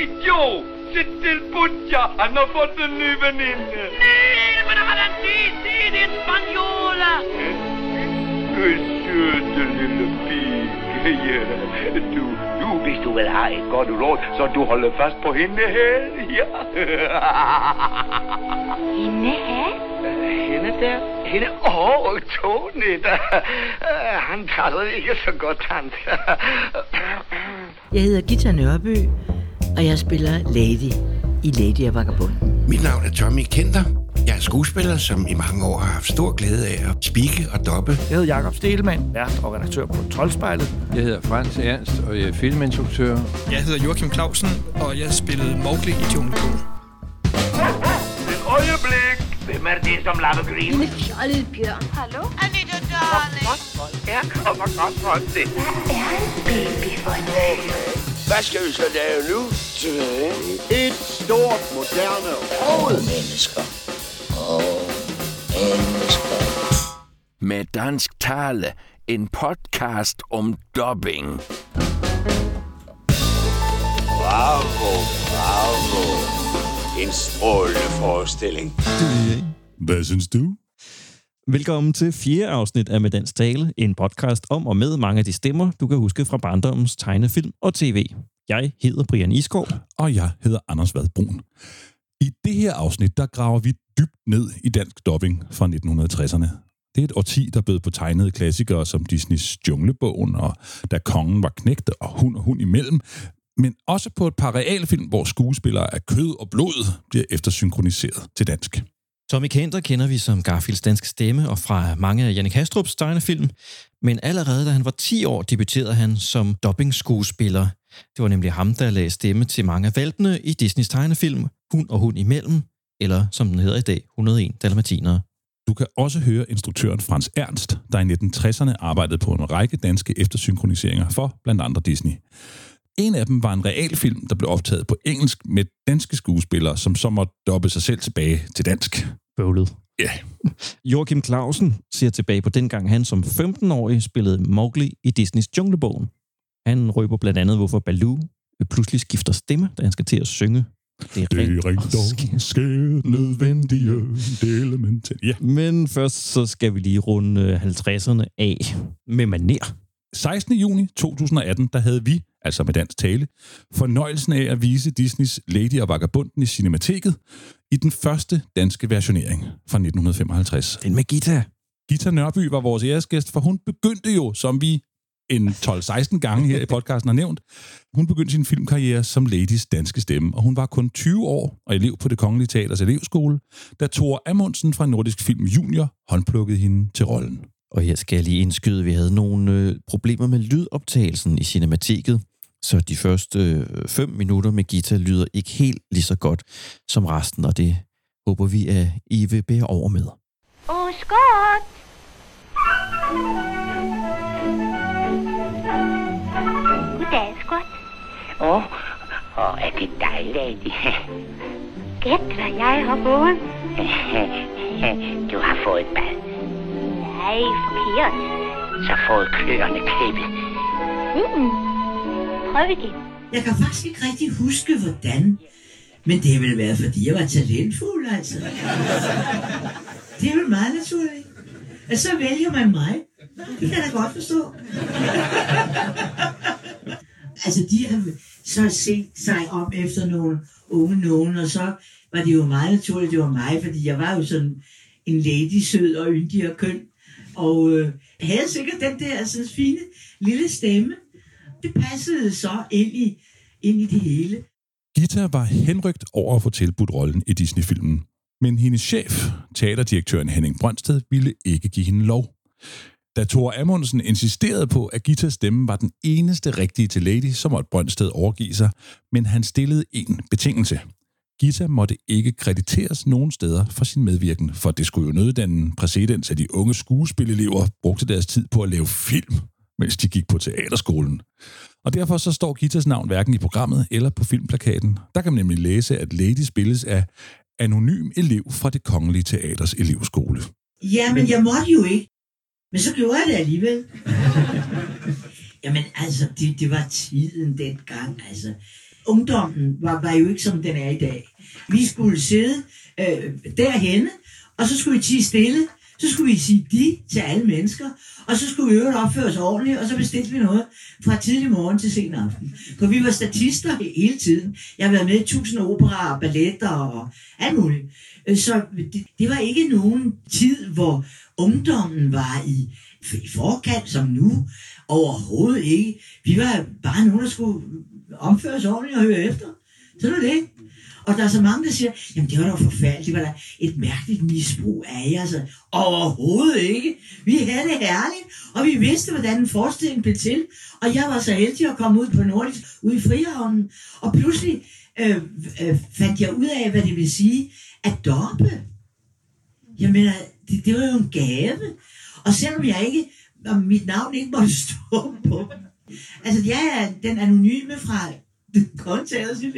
Radio! Se til Butja, han har fået en ny veninde. Nej, men der er den nye tid i Spaniola. Du er søde lille pige. Ja, du, du, hvis du vil have et godt råd, så du holder fast på hende her. Ja. Hende her? Hende der? Hende? Åh, oh, Tony, der. Han taler ikke så godt, han. Jeg hedder Gita Nørby, og jeg spiller Lady i Lady og Vagabunden. Mit navn er Tommy Kenter. Jeg er skuespiller, som i mange år har haft stor glæde af at spikke og doppe. Jeg hedder Jakob Stelmann, vært og redaktør på Troldspejlet. Jeg hedder Frans Ernst, og jeg er filminstruktør. Jeg hedder Joachim Clausen, og jeg spillede Mowgli i Junglebogen. Et øjeblik. Hvem er det, som laver grin? En fjollet bjørn. Hallo? Anita, darling. Her kommer godt. Hvad er en baby for noget? Hvad skal vi så lave nu? Et stort, moderne Mennesker. Oh, mennesker. Med dansk tale. En podcast om dubbing. Bravo, bravo. En strålende forestilling. Hvad synes du? Velkommen til fjerde afsnit af Med Dansk Tale, en podcast om og med mange af de stemmer, du kan huske fra barndommens tegnefilm og tv. Jeg hedder Brian Iskov. Og jeg hedder Anders Vadbrun. I det her afsnit, der graver vi dybt ned i dansk dubbing fra 1960'erne. Det er et årti, der bød på tegnede klassikere som Disneys Junglebogen og Da kongen var knægte og hund og hund imellem, men også på et par realfilm, hvor skuespillere af kød og blod bliver eftersynkroniseret til dansk. Tommy Kenter kender vi som Garfields danske stemme og fra mange af Jannik Hastrup's tegnefilm, men allerede da han var 10 år, debuterede han som dubbing-skuespiller. Det var nemlig ham, der lagde stemme til mange af valpene i Disneys tegnefilm Hund og Hund imellem, eller som den hedder i dag, 101 Dalmatinere. Du kan også høre instruktøren Frans Ernst, der i 1960'erne arbejdede på en række danske eftersynkroniseringer for blandt andre Disney. En af dem var en realfilm, der blev optaget på engelsk med danske skuespillere, som så måtte dobbe sig selv tilbage til dansk. Bøvlet. Ja. Yeah. Joachim Clausen ser tilbage på dengang han som 15-årig spillede Mowgli i Disneys Junglebogen. Han røber blandt andet, hvorfor Baloo pludselig skifter stemme, da han skal til at synge. Det er, det er rent og skært nødvendige, det er elementært. Ja. Men først så skal vi lige runde 50'erne af med maner. 16. juni 2018, der havde vi, altså med dansk tale, fornøjelsen af at vise Disneys Lady og Vagabunden i Cinemateket i den første danske versionering fra 1955. Den med Gita. Gita Nørby var vores æresgæst, for hun begyndte jo, som vi en 12-16 gange her i podcasten har nævnt, hun begyndte sin filmkarriere som Ladies danske stemme, og hun var kun 20 år og elev på det Kongelige Teaters elevskole, da Thor Amundsen fra Nordisk Film Junior håndplukkede hende til rollen. Og her skal jeg lige indskyde, at vi havde nogle øh, problemer med lydoptagelsen i cinemateket, så de første øh, fem minutter med Gita lyder ikke helt lige så godt som resten, og det håber vi, at I vil bære over med. Åh, oh, skot! Goddag, skot. Åh, oh, oh, er det dig, lady? Gæt, hvad jeg har fået. Du har fået et bad. Nej, forkert. Så fået kløerne klippet. Mm. Prøv igen. Jeg kan faktisk ikke rigtig huske, hvordan. Men det har vel været, fordi jeg var talentfuld, altså. Det er vel meget naturligt. Og så vælger man mig. Det kan jeg da godt forstå. altså, de har så set sig om efter nogle unge nogen, og så var det jo meget naturligt, det var mig, fordi jeg var jo sådan en lady, sød og yndig og køn. Og øh, havde sikkert den der sådan fine lille stemme. Det passede så ind i, ind i det hele. Gita var henrygt over at få tilbudt rollen i Disney-filmen. Men hendes chef, teaterdirektøren Henning Brøndsted, ville ikke give hende lov. Da Thor Amundsen insisterede på, at Gitas stemme var den eneste rigtige til Lady, så måtte Brøndsted overgive sig, men han stillede en betingelse. Gita måtte ikke krediteres nogen steder for sin medvirken, for det skulle jo nøde den præcedens, at de unge skuespillelever brugte deres tid på at lave film, mens de gik på teaterskolen. Og derfor så står Gitas navn hverken i programmet eller på filmplakaten. Der kan man nemlig læse, at Lady spilles af anonym elev fra det kongelige teaters elevskole. Ja, men jeg måtte jo ikke. Men så gjorde jeg det alligevel. Jamen altså, det, det var tiden dengang, altså. ungdommen var, var jo ikke som den er i dag. Vi skulle sidde øh, derhenne, og så skulle vi tige stille, så skulle vi sige de til alle mennesker, og så skulle vi øvrigt opføre os ordentligt, og så bestilte vi noget fra tidlig morgen til sen aften. For vi var statister hele tiden. Jeg har været med i tusind operaer, balletter og alt muligt. Øh, så det, det var ikke nogen tid, hvor ungdommen var i, i forkant som nu. Overhovedet ikke. Vi var bare nogen, der skulle omføre sig ordentligt og høre efter. Så var det. Og der er så mange, der siger, jamen det var da forfærdeligt, det var da et mærkeligt misbrug af jer. Altså, overhovedet ikke. Vi havde det herligt, og vi vidste, hvordan en forestilling blev til. Og jeg var så heldig at komme ud på Nordisk, ude i Frihavnen. Og pludselig øh, øh, fandt jeg ud af, hvad det vil sige at doppe. Jeg mener, det, det var jo en gave. Og selvom jeg ikke, om mit navn ikke måtte stå på Altså, jeg er den anonyme fra kontaget i.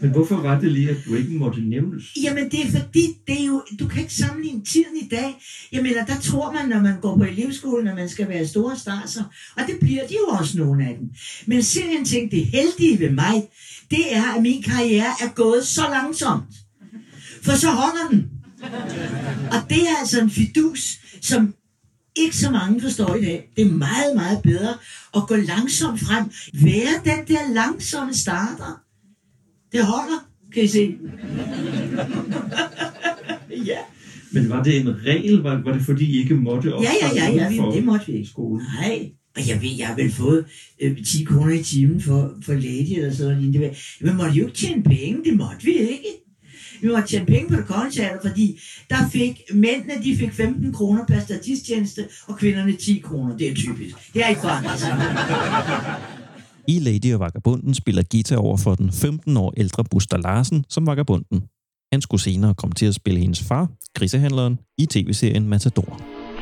Men hvorfor var det lige, at du ikke måtte nævnes? Jamen, det er fordi, det er jo, du kan ikke sammenligne tiden i dag. Jeg mener, der tror man, når man går på elevskolen, at man skal være store starser. Og det bliver de jo også nogle af dem. Men se en ting, det heldige ved mig, det er, at min karriere er gået så langsomt. For så holder den. Og det er altså en fidus, som ikke så mange forstår i dag. Det er meget, meget bedre at gå langsomt frem. Være den der langsomme starter. Det holder, kan I se. ja. Men var det en regel? Var, var det fordi, I ikke måtte Ja, ja, ja, ja, for vi, det måtte vi ikke. Skolen? Nej. Og jeg ved, jeg har vel fået øh, 10 kroner i timen for, for lady eller sådan noget. Men måtte jo ikke tjene penge, det måtte vi ikke. Vi måtte tjene penge på det kongelige teater, fordi der fik mændene, de fik 15 kroner per statistjeneste, og kvinderne 10 kroner. Det er typisk. Det er ikke forandret sig. I Lady og Vagabunden spiller Gita over for den 15 år ældre Buster Larsen som Vagabunden. Han skulle senere komme til at spille hendes far, grisehandleren, i tv-serien Matador.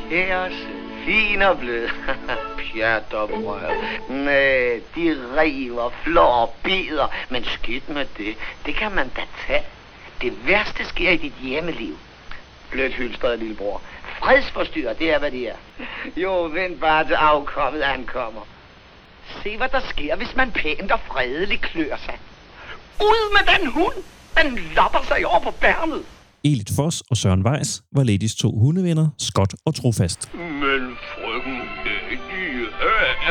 Kæreste, fin og blød. Pjatterbrød. Nej, de river, flår og bider. Men skidt med det. Det kan man da tage. Det værste sker i dit hjemmeliv. Blødt hylstret, lillebror. Fredsforstyrrer, det er, hvad det er. Jo, vent bare til afkommet ankommer. Se, hvad der sker, hvis man pænt og fredeligt klør sig. Ud med den hund! Den lopper sig over på bærnet. Elit Foss og Søren Weiss var Ladies to hundevenner, Scott og Trofast. Men frøken Lady,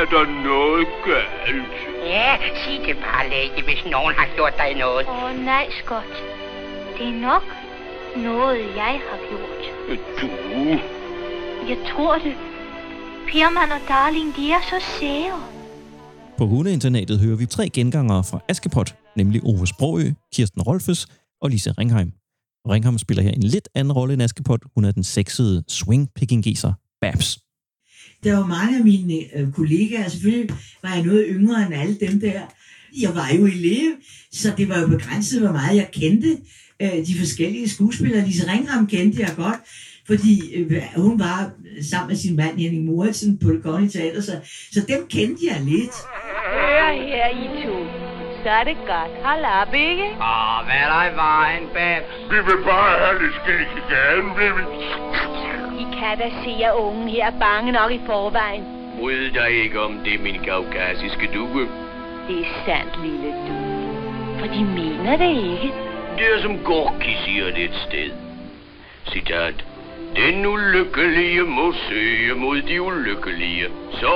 er der noget galt? Ja, sig det bare, Lady, hvis nogen har gjort dig noget. Åh oh, nej, Scott. Det er nok noget, jeg har gjort. Du? Jeg tror det. Pirman og Darling, de er så sære. På hundeinternatet hører vi tre gengangere fra Askepot, nemlig Ove Sprogø, Kirsten Rolfes og Lise Ringheim. Ringheim spiller her en lidt anden rolle end Askepot. Hun er den sexede swing pekingeser Babs. Der var mange af mine øh, kollegaer, selvfølgelig var jeg noget yngre end alle dem der. Jeg var jo elev, så det var jo begrænset, hvor meget jeg kendte øh, de forskellige skuespillere. Lise Ringham kendte jeg godt, fordi øh, hun var sammen med sin mand Henning Moritz på det kongelige teater, så, så dem kendte jeg lidt. Hør her, I to. Så er det godt. Hold op, ikke? Åh, hvad er der i vejen, Babs? Vi vil bare have lidt skæg i gaden, vil vi? I kan da se, at ungen her er bange nok i forvejen. Bryd dig ikke om det, min kaukasiske dukke. Det er sandt, lille du. For de mener det ikke. Det er som Gorki siger det et sted. Citat. Den ulykkelige må søge mod de ulykkelige. Så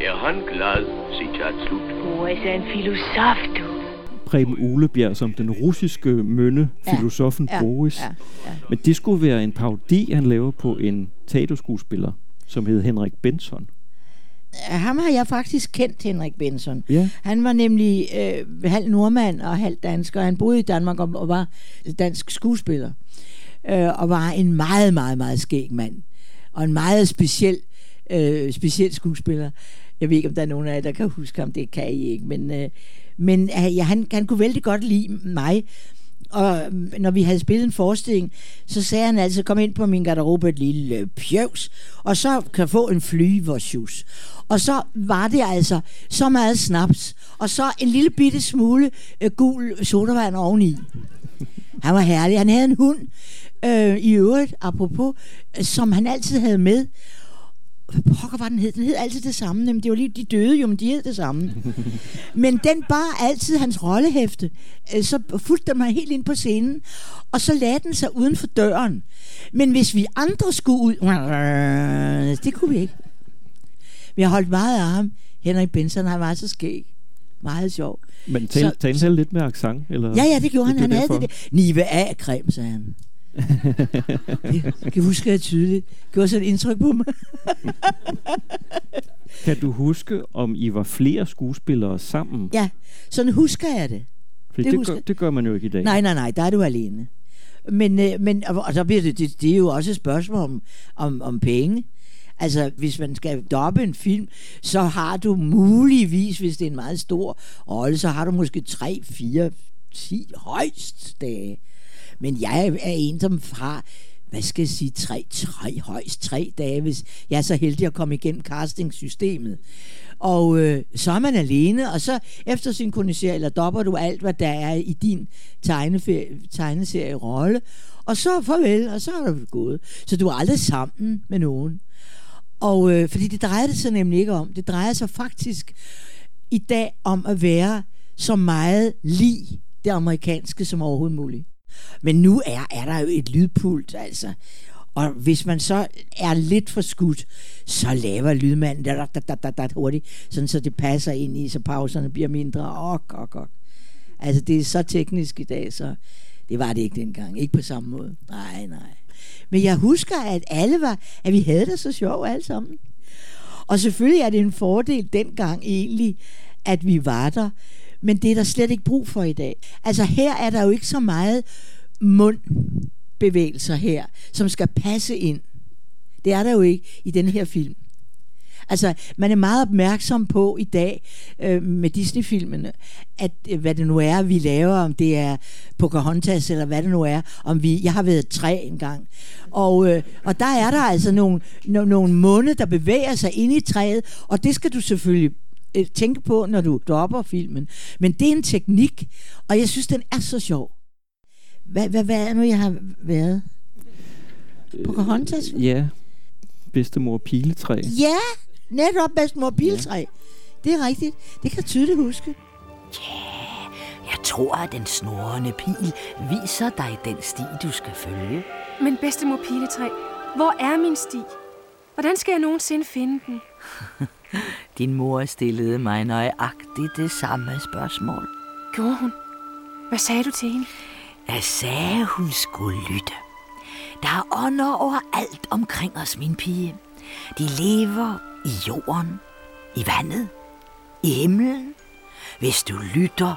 er han glad. Citat slut. Boris er en filosof, du. Preben Ulebjerg som den russiske mønne, Ja, filosofen ja, Boris. ja, ja. Men det skulle være en parodi, han laver på en teaterskuespiller, som hed Henrik Benson. Ham har jeg faktisk kendt, Henrik Benson. Ja. Han var nemlig øh, halv nordmand og halv dansker. Han boede i Danmark og, og var dansk skuespiller. Øh, og var en meget, meget, meget skæg mand. Og en meget speciel, øh, speciel skuespiller. Jeg ved ikke, om der er nogen af jer, der kan huske ham. Det kan I ikke. Men, øh, men øh, ja, han, han kunne vældig godt lide mig. Og øh, når vi havde spillet en forestilling, så sagde han altså, kom ind på min garderobe et lille øh, pjøvs, og så kan få en flyversjus. Og så var det altså så meget snaps, og så en lille bitte smule øh, gul sodavand oveni. Han var herlig. Han havde en hund, øh, i øvrigt, apropos, øh, som han altid havde med hvad pokker var den hed? Den hed altid det samme. Jamen, det var lige, de døde jo, men de hed det samme. men den bar altid hans rollehæfte. Øh, Så fulgte den mig helt ind på scenen, og så lagde den sig uden for døren. Men hvis vi andre skulle ud, det kunne vi ikke. Vi har holdt meget af ham. Henrik Benson, han var så skæg. Meget sjov. Men tal, Så- tal, tal lidt med accent? Eller? Ja, ja, det gjorde han. er Han havde derfor. det der. Nive af creme, sagde han. Det kan jeg huske jeg tydeligt. Det gjorde sådan et indtryk på mig. Kan du huske, om I var flere skuespillere sammen? Ja, sådan husker jeg det. Fordi det det, husker- gør, det gør man jo ikke i dag. Nej, nej, nej, der er du alene. Men, øh, men og, og så bliver det, det, det er jo også et spørgsmål om, om, om penge. Altså, hvis man skal doppe en film, så har du muligvis, hvis det er en meget stor rolle, så har du måske 3, 4, 10 højst dage. Men jeg er en, som har, hvad skal jeg sige, tre, tre, højst tre dage, hvis jeg er så heldig at komme igennem castingsystemet. Og øh, så er man alene, og så eftersynkroniserer eller dopper du alt, hvad der er i din tegneserie-rolle, og så farvel, og så er du gået. Så du er aldrig sammen med nogen. Og øh, fordi det drejer det sig nemlig ikke om. Det drejer sig faktisk i dag om at være så meget lig det amerikanske som overhovedet muligt. Men nu er, er der jo et lydpult, altså. Og hvis man så er lidt for skudt, så laver lydmanden da, da, da, da, da, hurtigt, sådan så det passer ind i, så pauserne bliver mindre. Ok, ok, og. Altså, det er så teknisk i dag, så det var det ikke dengang. Ikke på samme måde. Nej, nej. Men jeg husker, at alle var, at vi havde det så sjovt alle sammen. Og selvfølgelig er det en fordel dengang egentlig, at vi var der. Men det er der slet ikke brug for i dag. Altså her er der jo ikke så meget mundbevægelser her, som skal passe ind. Det er der jo ikke i den her film. Altså, man er meget opmærksom på i dag øh, med Disney-filmene, at øh, hvad det nu er, vi laver, om det er Pocahontas eller hvad det nu er, om vi, jeg har været tre engang. Og, øh, og der er der altså nogle, no, nogle munde, der bevæger sig ind i træet, og det skal du selvfølgelig øh, tænke på, når du dropper filmen. Men det er en teknik, og jeg synes, den er så sjov. Hvad, hvad, hvad er nu, jeg har været? Pocahontas? Ja. Bedstemor piletræ. Ja, netop bedstemor Piltræ. Ja. Det er rigtigt. Det kan jeg tydeligt huske. Jeg tror, at den snorrende pil viser dig den sti, du skal følge. Men bedstemor Piletræ, hvor er min sti? Hvordan skal jeg nogensinde finde den? Din mor stillede mig nøjagtigt det samme spørgsmål. Gjorde hun? Hvad sagde du til hende? Jeg sagde, hun skulle lytte. Der er ånder overalt omkring os, min pige. De lever i jorden, i vandet, i himlen. Hvis du lytter,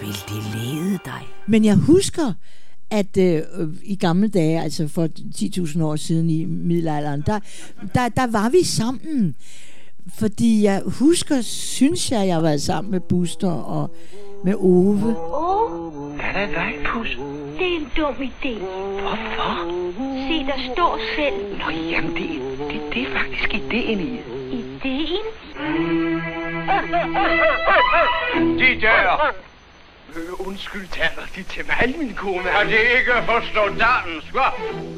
vil de lede dig. Men jeg husker, at øh, i gamle dage, altså for 10.000 år siden i middelalderen, der, der, der var vi sammen. Fordi jeg husker, synes jeg, jeg var sammen med Buster og med Ove. Åh, Hvad er der i vejen, Pus? det er en dum idé. Hvorfor? Se, der står selv. Nå, jamen, det, det, det er faktisk ideen i. Ideen? De dør! Øh, undskyld, taler de til mig, min kone? Har de ikke forstået dansk, hva?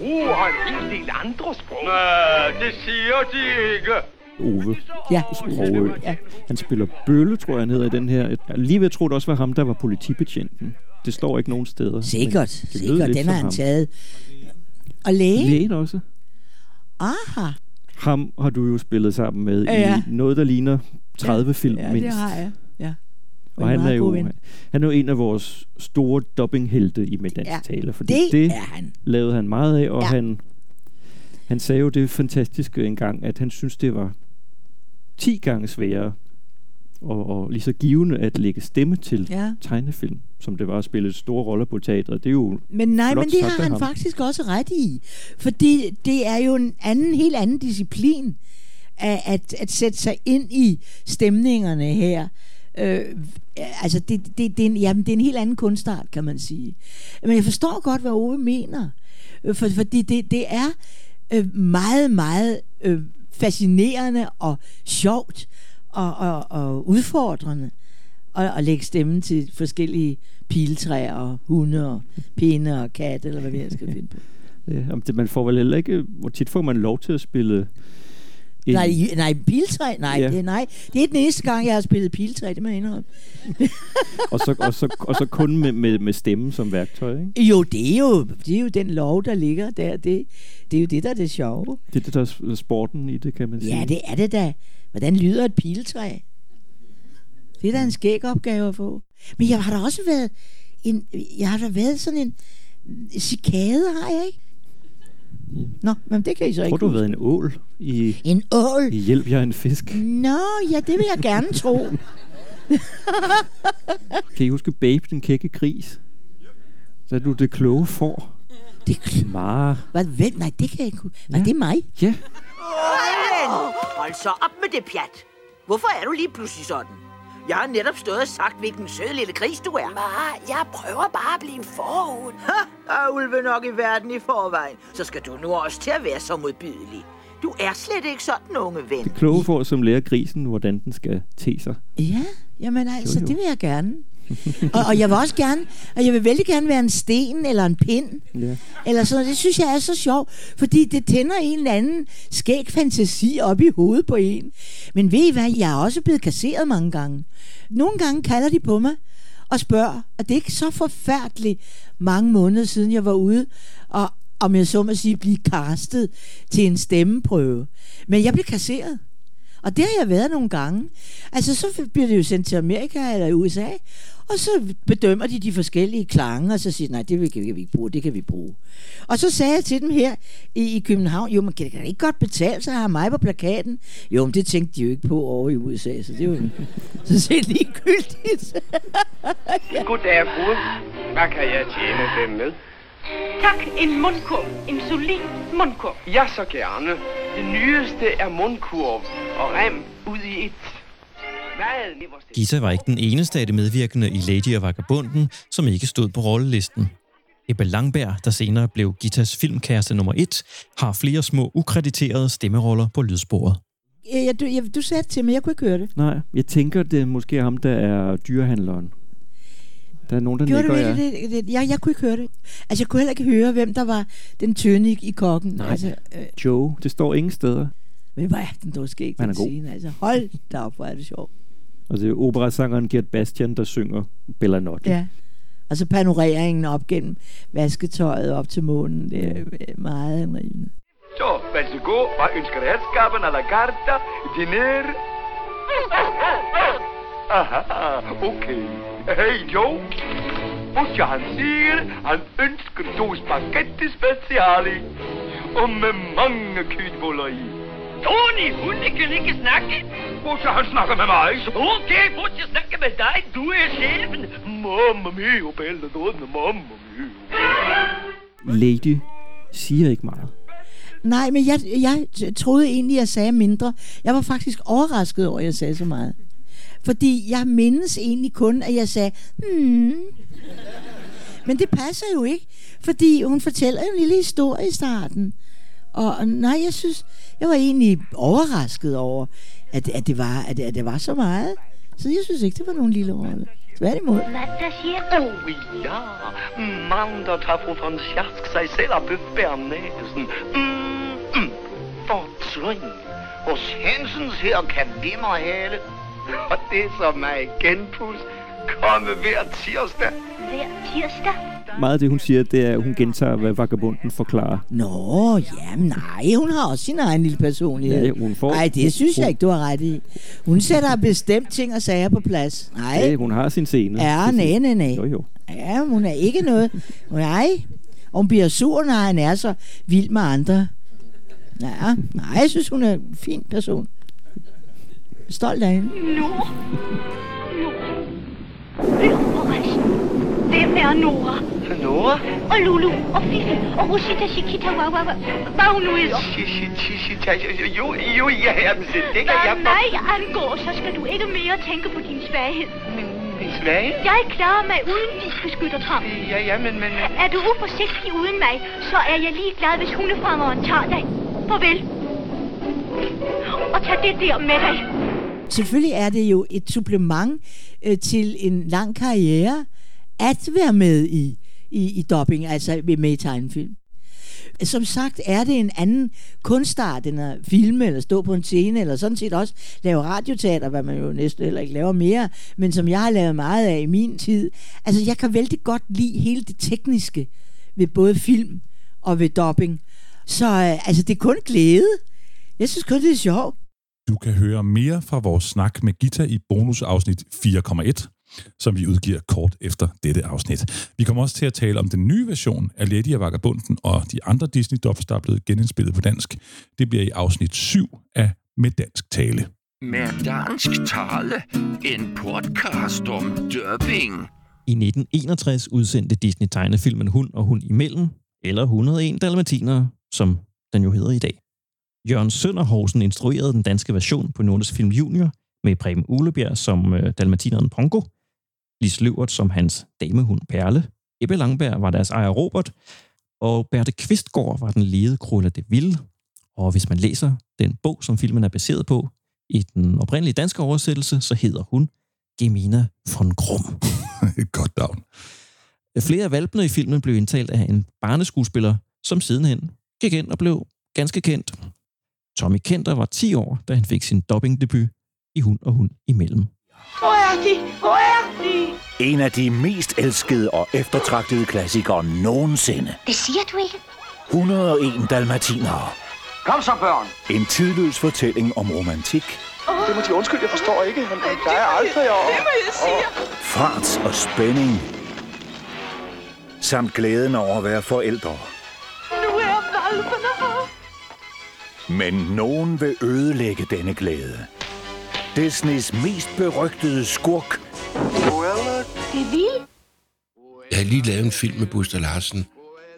Uh, og en hel del andre sprog. Nej, det siger de ikke. Ove ja. Sprogø. Ja. Han spiller Bølle, tror jeg, han hedder i den her. Jeg er lige ved at tro, det også var ham, der var politibetjenten. Det står ikke nogen steder. Sikkert, sikkert. Den har han ham. taget. Og læge? Lægen også. Aha. Ham har du jo spillet sammen med Ja, ja. i noget, der ligner 30 film Ja, mindst. det har jeg. Ja. Og han er, jo, han er jo en af vores store dubbinghelte i med dansk Ja, taler, fordi det det, han. lavede han meget af, og Ja. han, han sagde jo det fantastiske engang, at han synes, det var 10 gange sværere og, og lige så givende at lægge stemme til Ja. tegnefilm, som det var at spille store roller på teatret. Det er jo Men nej, men det har han ham. faktisk også ret i. Fordi det er jo en anden, helt anden disciplin at, at, at sætte sig ind i stemningerne her. Øh, altså, det, det, det, er en, jamen, det er en helt anden kunstart, kan man sige. Men jeg forstår godt, hvad Ove mener. Øh, For, fordi det, det er øh, meget, meget øh, fascinerende og sjovt og, og, og udfordrende at, at lægge stemme til forskellige piletræer og hunde og pinde og katte, eller hvad vi skal finde på. Ja, om det, man får vel heller ikke... Hvor tit får man lov til at spille En- Nej, nej, piltræ, nej, Ja. det, nej. Det er den eneste gang, jeg har spillet piltræ, det må jeg indrømme. og, så, og, så, og så kun med, med, med stemmen som værktøj, ikke? Jo, det er jo, det er jo den lov, der ligger der. Det, det er jo det, der er det sjove. Det er det, der er sporten i det, kan man sige. Ja, det er det da. Hvordan lyder et piltræ? Det er da en skæg opgave at få. Men jeg har da også været en, jeg har da været sådan en cikade, har jeg ikke? Nå, men det kan I så Tror ikke du har været en ål i, En ål? i Hjælp, jeg er en fisk? Nå, ja, det vil jeg gerne tro. Kan I huske Babe, den kække gris? Så er du det kloge får. Det er Mara. Hvad, hvem? Nej, det kan jeg ikke huske. Var det mig? Ja. Ellen, hold så op med det pjat. Hvorfor er du lige pludselig sådan? Jeg har netop stået og sagt, hvilken sød lille gris du er. Ma, jeg prøver bare at blive en forhud. Ha, er ulve nok i verden i forvejen. Så skal du nu også til at være så modbydelig. Du er slet ikke sådan, unge ven. Det kloge får, som lærer grisen, hvordan den skal te sig. Ja, jamen altså, Jo, jo. det vil jeg gerne. og, og jeg vil også gerne, og jeg vil vældig gerne være en sten eller en pind. Ja. Eller sådan. Det synes jeg er så sjovt, fordi det tænder en eller anden skæg fantasi op i hovedet på en. Men ved I hvad, jeg er også blevet kasseret mange gange. Nogle gange kalder de på mig og spørger, og det er ikke så forfærdeligt mange måneder siden, jeg var ude, og om jeg så må sige, blive kastet til en stemmeprøve. Men jeg blev kasseret. Og det har jeg været nogle gange. Altså, så bliver det jo sendt til Amerika eller USA, og så bedømmer de de forskellige klange, og så siger de, nej, det kan vi ikke bruge, det kan vi bruge. Og så sagde jeg til dem her i, i København, jo, man kan det ikke godt betale sig at have mig på plakaten. Jo, men det tænkte de jo ikke på over i USA, så det var så set ligegyldigt. Goddag, fru. Hvad kan jeg tjene dem med? Tak, en mundkurv. En solid mundkurv. Ja, så gerne. Det nyeste er mundkurv og rem ud i et. Gita var ikke den eneste af de medvirkende i Lady og Vagabunden, som ikke stod på rollelisten. Ebbe Langberg, der senere blev Gitas filmkæreste nummer et, har flere små ukrediterede stemmeroller på lydsporet. ja, du, ja, du sagde det til mig, jeg kunne ikke høre det. Nej, jeg tænker, det er måske ham, der er dyrehandleren. Der er nogen, der Gjorde nikker, det, ja. det, det, jeg, jeg kunne ikke høre det. Altså, jeg kunne heller ikke høre, hvem der var den tynde i, i kokken. Nej, Altså, øh, Joe, det står ingen steder. men hvor er den dog skæg, den scene. Altså, hold da op, hvor er det sjovt. Og det er operasangeren Gert Bastian, der synger Bellanotte. Ja. Og så panoreringen op gennem vasketøjet op til månen. Det er øh, meget anrivende. Så, værsgo. Hvad ønsker herskaben a la carta? Diner? Aha, okay. Hey, Joe. Og han siger, han ønsker to spaghetti speciali. Og med mange kødboller i. Tony, hunde kan ikke snakke. Skal han snakke med mig? Okay, hvor skal jeg snakke med dig? Du er chefen. Mamma mia, bella donna, mamma mia. Lady siger ikke meget. Nej, men jeg, jeg troede egentlig, jeg sagde mindre. Jeg var faktisk overrasket over, at jeg sagde så meget. Fordi jeg mindes egentlig kun, at jeg sagde, hmm. Men det passer jo ikke, fordi hun fortæller en lille historie i starten. Og nej, jeg synes, jeg var egentlig overrasket over, at, at, det, var, at, at det var så meget. Så jeg synes ikke, det var nogen lille rolle. Tværtimod. Oh ja, mand, der tager fru von Schask sig selv af bøf bernæsen. Mm, mm, fortrin. Hos Hensens her kan vimmerhale. Og det er så mig genpust. Komme hver tirsdag. hver tirsdag? Meget af det, hun siger, det er, at hun gentager, hvad vagabunden forklarer. Nå, jamen nej, hun har også sin egen lille personlighed. Ja, hun får- Nej, det synes jeg hun- ikke, du har ret i. Hun sætter bestemt ting og sager på plads. Nej. Ja, hun har sin scene. Ja, nej, nej, nej. Jo, jo. Ja, hun er ikke noget. Nej. Og hun bliver sur, når han er så vild med andre. Ja, nej, jeg synes, hun er en fin person. Stolt af hende. Nu. Forresten. Hvem er Nora? Nora? Og Lulu, og Fifi, og Rosita, Chiquita, wow. Hvad hun nu hedder. Shishi, tashi. Jo, jo, ja, jamen, det det kan jeg... Hvad mig angår, så skal du ikke mere tænke på din svaghed. Min svage? Jeg klarer mig uden dit beskyttertram. Ja, ja, men, men... Er du uforsigtig uden mig, så er jeg lige glad, hvis hundefangeren tager dig. Farvel. Og tag det der med dig. Selvfølgelig er det jo et supplement øh, til en lang karriere at være med i, i, i dubbing, altså med i tegnefilm. som sagt er det en anden kunstart end at filme eller stå på en scene, eller sådan set også lave radioteater, hvad man jo næsten heller ikke laver mere, men som jeg har lavet meget af i min tid. Altså, jeg kan vældig godt lide hele det tekniske ved både film og ved dubbing. Så øh, altså, det er kun glæde. Jeg synes kun, det er sjovt. Du kan høre mere fra vores snak med Gita i bonusafsnit 4,1, som vi udgiver kort efter dette afsnit. Vi kommer også til at tale om den nye version af Lady og Vagabunden og de andre Disney-dubs, der er blevet genindspillet på dansk. Det bliver i afsnit 7 af Med Dansk Tale. Med dansk tale, en podcast om dubbing. I 1961 udsendte Disney tegnefilmen Hund og Hund imellem, eller 101 Dalmatinere, som den jo hedder i dag. Jørgen Sønderhausen instruerede den danske version på Nordisk Film Junior med Preben Ulebjerg som øh, dalmatineren Pongo, Lis Løvert som hans damehund Perle, Ebbe Langberg var deres ejer Robert, og Berthe Kvistgaard var den lede Krølle de Ville. Og hvis man læser den bog, som filmen er baseret på, i den oprindelige danske oversættelse, så hedder hun Gemina von Grum. Et godt navn. Flere af valpene i filmen blev indtalt af en barneskuespiller, som sidenhen gik ind og blev ganske kendt. Tommy Kenter var 10 år, da han fik sin dubbingdebut i Hund og Hund imellem. Hvor er de? Hvor er de? En af de mest elskede og eftertragtede klassikere nogensinde. Det siger du ikke. 101 dalmatinere. Kom så, børn. En tidløs fortælling om romantik, Det må de undskylde, jeg forstår ikke. Men der er aldrig og... Det må jeg sige. farts og spænding. Samt glæden over at være forældre. Men nogen vil ødelægge denne glæde. Disneys mest berygtede skurk, Det er vildt. Jeg har lige lavet en film med Buster Larsen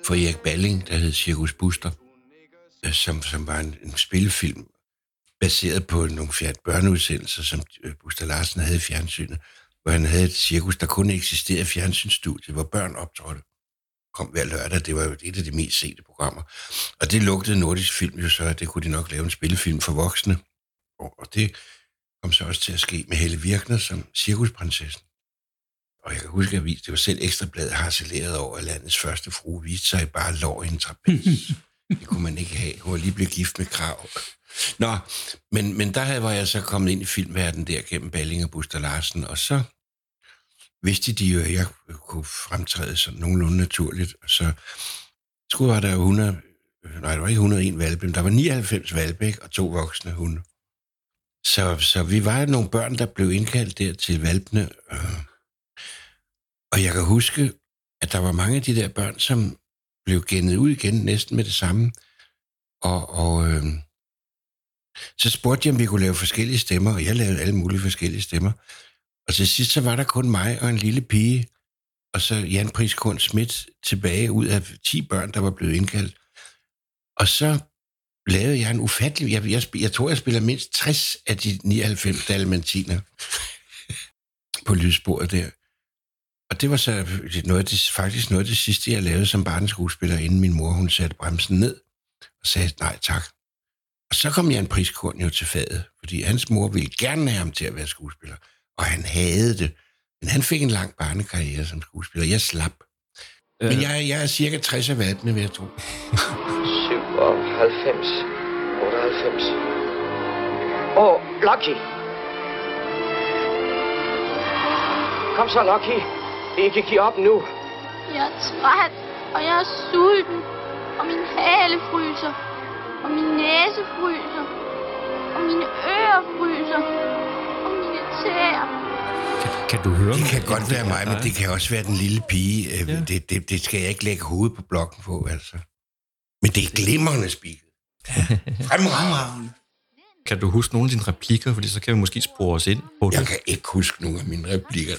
for Erik Balling, der hed Cirkus Buster, øh, som, som var en, en spillefilm baseret på nogle fjern børneudsendelser, som øh, Buster Larsen havde i fjernsynet, hvor han havde et cirkus, der kun eksisterede i fjernsynsstudiet, hvor børn optrådte. Kom hver lørdag, det var jo et af de mest sete programmer. Og det lugtede nordisk film jo så, at det kunne de nok lave en spillefilm for voksne. Og, det kom så også til at ske med Helle Virkner som cirkusprinsessen. Og jeg kan huske, at det var selv Ekstrabladet harceleret over, at landets første frue viste sig bare lår i en trapez. det kunne man ikke have. Hun var lige blevet gift med krav. Nå, men, men der havde- var jeg så kommet ind i filmverdenen der gennem Balling og Buster Larsen, og så vidste de jo, at jeg kunne fremtræde sådan nogenlunde naturligt. Så skulle var der jo 100, nej, der var ikke 101 valpe, men der var 99 valpe ikke? og to voksne hunde. Så, så vi var nogle børn, der blev indkaldt der til valpene. øh, Og jeg kan huske, at der var mange af de der børn, som blev gennet ud igen næsten med det samme. Og, og øh, så spurgte jeg, om vi kunne lave forskellige stemmer, og jeg lavede alle mulige forskellige stemmer. Og til sidst, så var der kun mig og en lille pige, og så Jan Priskund Schmidt tilbage ud af 10 børn, der var blevet indkaldt. Og så lavede jeg en ufattelig... Jeg, jeg, jeg tror, jeg spiller mindst 60 af de 99 dalmantiner på lydsporet der. Og det var så noget af det, faktisk noget af det sidste, jeg lavede som barneskuespiller, inden min mor hun satte bremsen ned og sagde nej tak. Og så kom Jan Priskorn jo til fadet, fordi hans mor ville gerne have ham til at være skuespiller, og han havde det. Men han fik en lang barnekarriere som skuespiller. Jeg slap. Øh. Men jeg, jeg er cirka 60 af valpene, vil jeg tro. 97. 98. Åh, oh, Lucky. Kom så, Lucky. Ikke giv op nu. Jeg er træt, og jeg er sulten, og min hale fryser, og min næse fryser, og mine ører fryser, Kan du høre Det kan godt være mig, men det kan også være den lille pige. Ja. Det, det, det skal jeg ikke lægge hovedet på blokken på, altså. Men det er glimrende spillet. Fremragende. Kan du huske nogle af dine replikker, fordi så kan vi måske spore os ind på det. Jeg kan ikke huske nogle af mine replikker.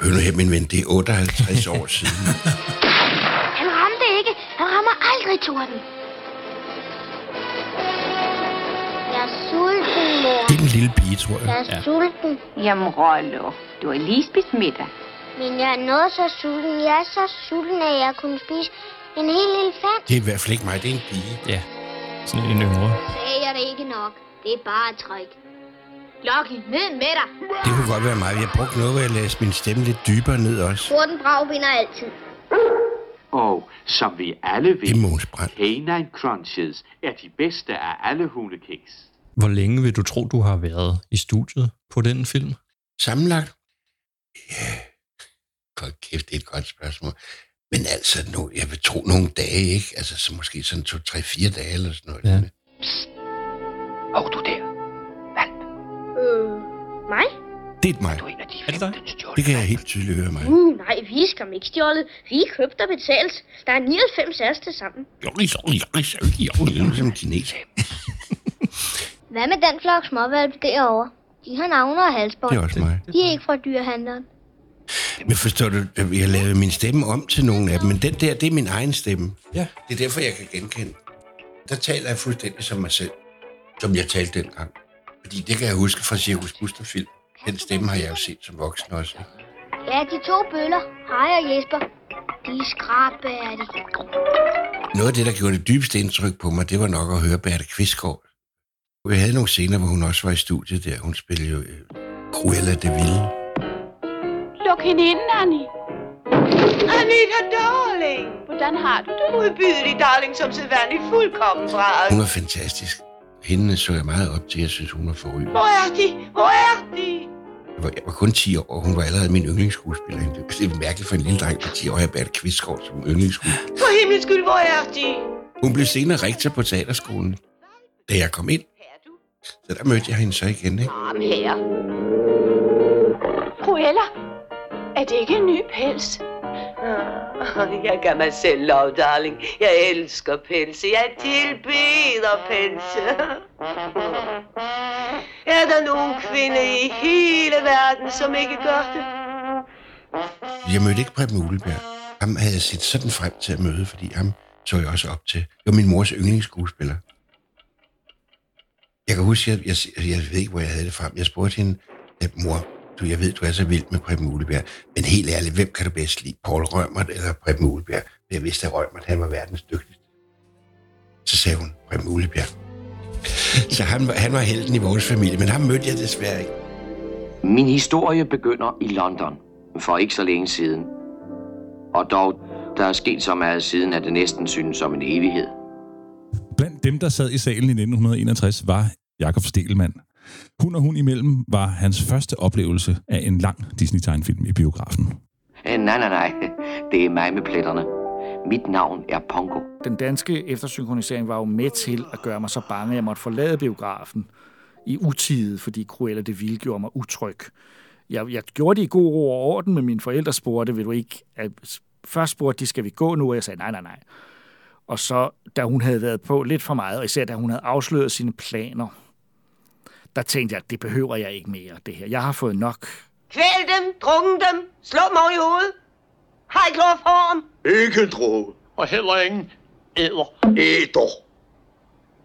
Hør nu her, min ven, det er 58 år siden. Han ramte ikke. Han rammer aldrig torden. Jeg er sulten, mor. Det er den lille pige, tror jeg. Jeg er sulten. Jamen, Rollo, du har lige spist middag. Men jeg er noget så sulten. Jeg er så sulten, at jeg kunne spise en hel lille fand. Det er i hvert fald ikke mig, det er en pige. Ja, sådan en yngre. Sagde jeg det ikke nok. Det er bare et trick. Lucky, ned med dig. Det kunne godt være mig. Jeg brugte noget, hvor jeg min stemme lidt dybere ned også. Torden Brav vinder altid. Og som vi alle ved. Canine Crunches er de bedste af alle hundekiks. Hvor længe vil du tro, du har været i studiet på den film? Sammenlagt? Ja, godt kæft, det er et godt spørgsmål. Men altså, nu, jeg vil tro nogle dage, ikke? Altså, så måske sådan to, tre, fire dage eller sådan noget. Ja. Og du der. Øh, mig? Det er mig. Er det dig? Det kan jeg helt tydeligt høre mig. Uh, nej, vi er skam ikke stjålet. Vi er købt og betalt. Der er 99 af os til sammen. Som kineser. Hvad med den flok småvalp derovre? De har navne og halsbånd. Det er også mig. De er ikke fra dyrehandleren. Men forstår du, jeg lavede min stemme om til nogle af dem, men den der, det er min egen stemme. Ja. Det er derfor, jeg kan genkende. Der taler jeg fuldstændig som mig selv, som jeg talte dengang. Fordi det kan jeg huske fra Cirkus Buster-film. Den stemme har jeg jo set som voksen også. ikke? Ja, de to bøller, Hej og Jesper. De er skrabærdige. Noget af det, der gjorde det dybeste indtryk på mig, det var nok at høre Berthe Kvistgaard. Vi havde nogle scener, hvor hun også var i studiet der. Hun spillede jo øh, Cruella de Ville. Luk hende ind, Annie. Anita, darling! Hvordan har du det? Modbydelig, darling, som sædvanligt fuldkommen bræd. Hun var fantastisk. Hende så jeg meget op til. Jeg synes, hun var forrygende. Hvor er de? Hvor er de? Jeg var, jeg var kun 10 år, og hun var allerede min yndlingsskuespiller. Det er mærkeligt for en lille dreng på 10 år, at have Berthe Kvistgaard som yndlingsskuespiller. For himlens skyld, hvor er de? Hun blev senere rektor på teaterskolen, da jeg kom ind. Så der mødte jeg hende så igen, ikke? Kom her. Cruella, er det ikke en ny pels? Ah, Jeg gør mig selv lov, darling. Jeg elsker pelse. Jeg tilbeder pelse. Er der nogen kvinde i hele verden, som ikke gør det? Jeg mødte ikke Preben Uleberg. Ham havde jeg set sådan frem til at møde, fordi ham så jeg også op til. Det var min mors yndlingsskuespiller. Jeg kan huske, jeg, jeg, jeg ved ikke, hvor jeg havde det fra. Jeg spurgte hende, at mor, du, jeg ved, du er så vild med Preben Uleberg, men helt ærligt, hvem kan du bedst lide? Paul Rømert eller Preben Uleberg? Jeg vidste, at Rømert, han var verdens dygtigste. Så sagde hun, Preben Uleberg. Så han, han var helten i vores familie, men ham mødte jeg desværre ikke. Min historie begynder i London for ikke så længe siden. Og dog, der er sket så meget siden, at det næsten synes som en evighed. Blandt dem, der sad i salen i 1961, var Jakob Stelmann. Hun og hun imellem var hans første oplevelse af en lang Disney-tegnfilm i biografen. Nej, nej, nej. Det er mig med pletterne. Mit navn er Pongo. Den danske eftersynkronisering var jo med til at gøre mig så bange, at jeg måtte forlade biografen i utide, fordi Cruella de Vil gjorde mig utryg. Jeg, jeg gjorde det i god ro og orden, men mine forældre spurgte, vil du ikke... At, først spurgte de, skal vi gå nu? Og jeg sagde, nej, nej, nej. Og så, da hun havde været på lidt for meget, og især da hun havde afsløret sine planer, der tænkte jeg, det behøver jeg ikke mere, det her. Jeg har fået nok. Kvæl dem, drukne dem, slå dem over i hovedet. Har I klorform? Ikke en droge. Og heller ingen æder. Æder.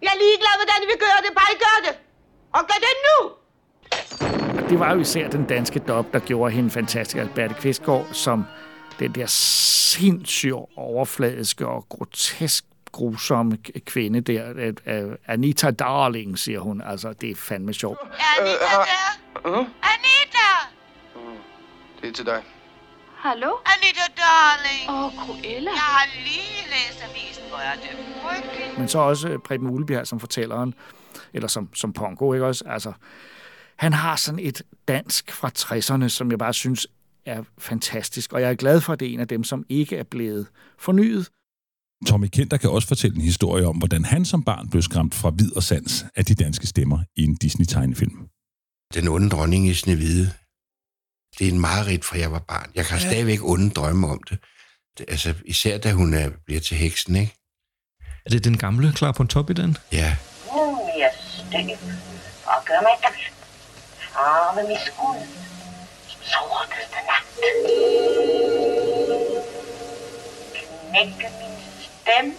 Jeg er ligeglad, hvordan vi gør det, bare I gør det. Og gør det nu! Det var jo især den danske dop, der gjorde hende fantastisk. Berthe Kvistgaard, som den der sindssygt overfladiske og grotesk grusomme kvinde der. øh, øh, Anita Darling, siger hun. Altså, det er fandme sjovt. Anita der! Anita! Det er til dig. Hallo? Anita, darling! Åh, oh, Cruella. Jeg har lige læst avisen, hvor er det frygteligt. Men så også øh, Preben Ulebjerg som fortælleren, eller som, som Pongo, ikke også? Altså, han har sådan et dansk fra 60'erne, som jeg bare synes er fantastisk, og jeg er glad for, at det er en af dem, som ikke er blevet fornyet. Tommy Kenter kan også fortælle en historie om, hvordan han som barn blev skræmt fra vid og sans af de danske stemmer i en Disney-tegnefilm. Den onde dronning i Snevide. Det er en mareridt, fra jeg var barn. Jeg kan ja. stadigvæk onde drømme om det. det. Altså, især da hun er, bliver til heksen, ikke? Er det den gamle klar på top i den? Ja. Nu mere støv og gør mig død. Farve mit skud som sorteste nat. Knække min stemme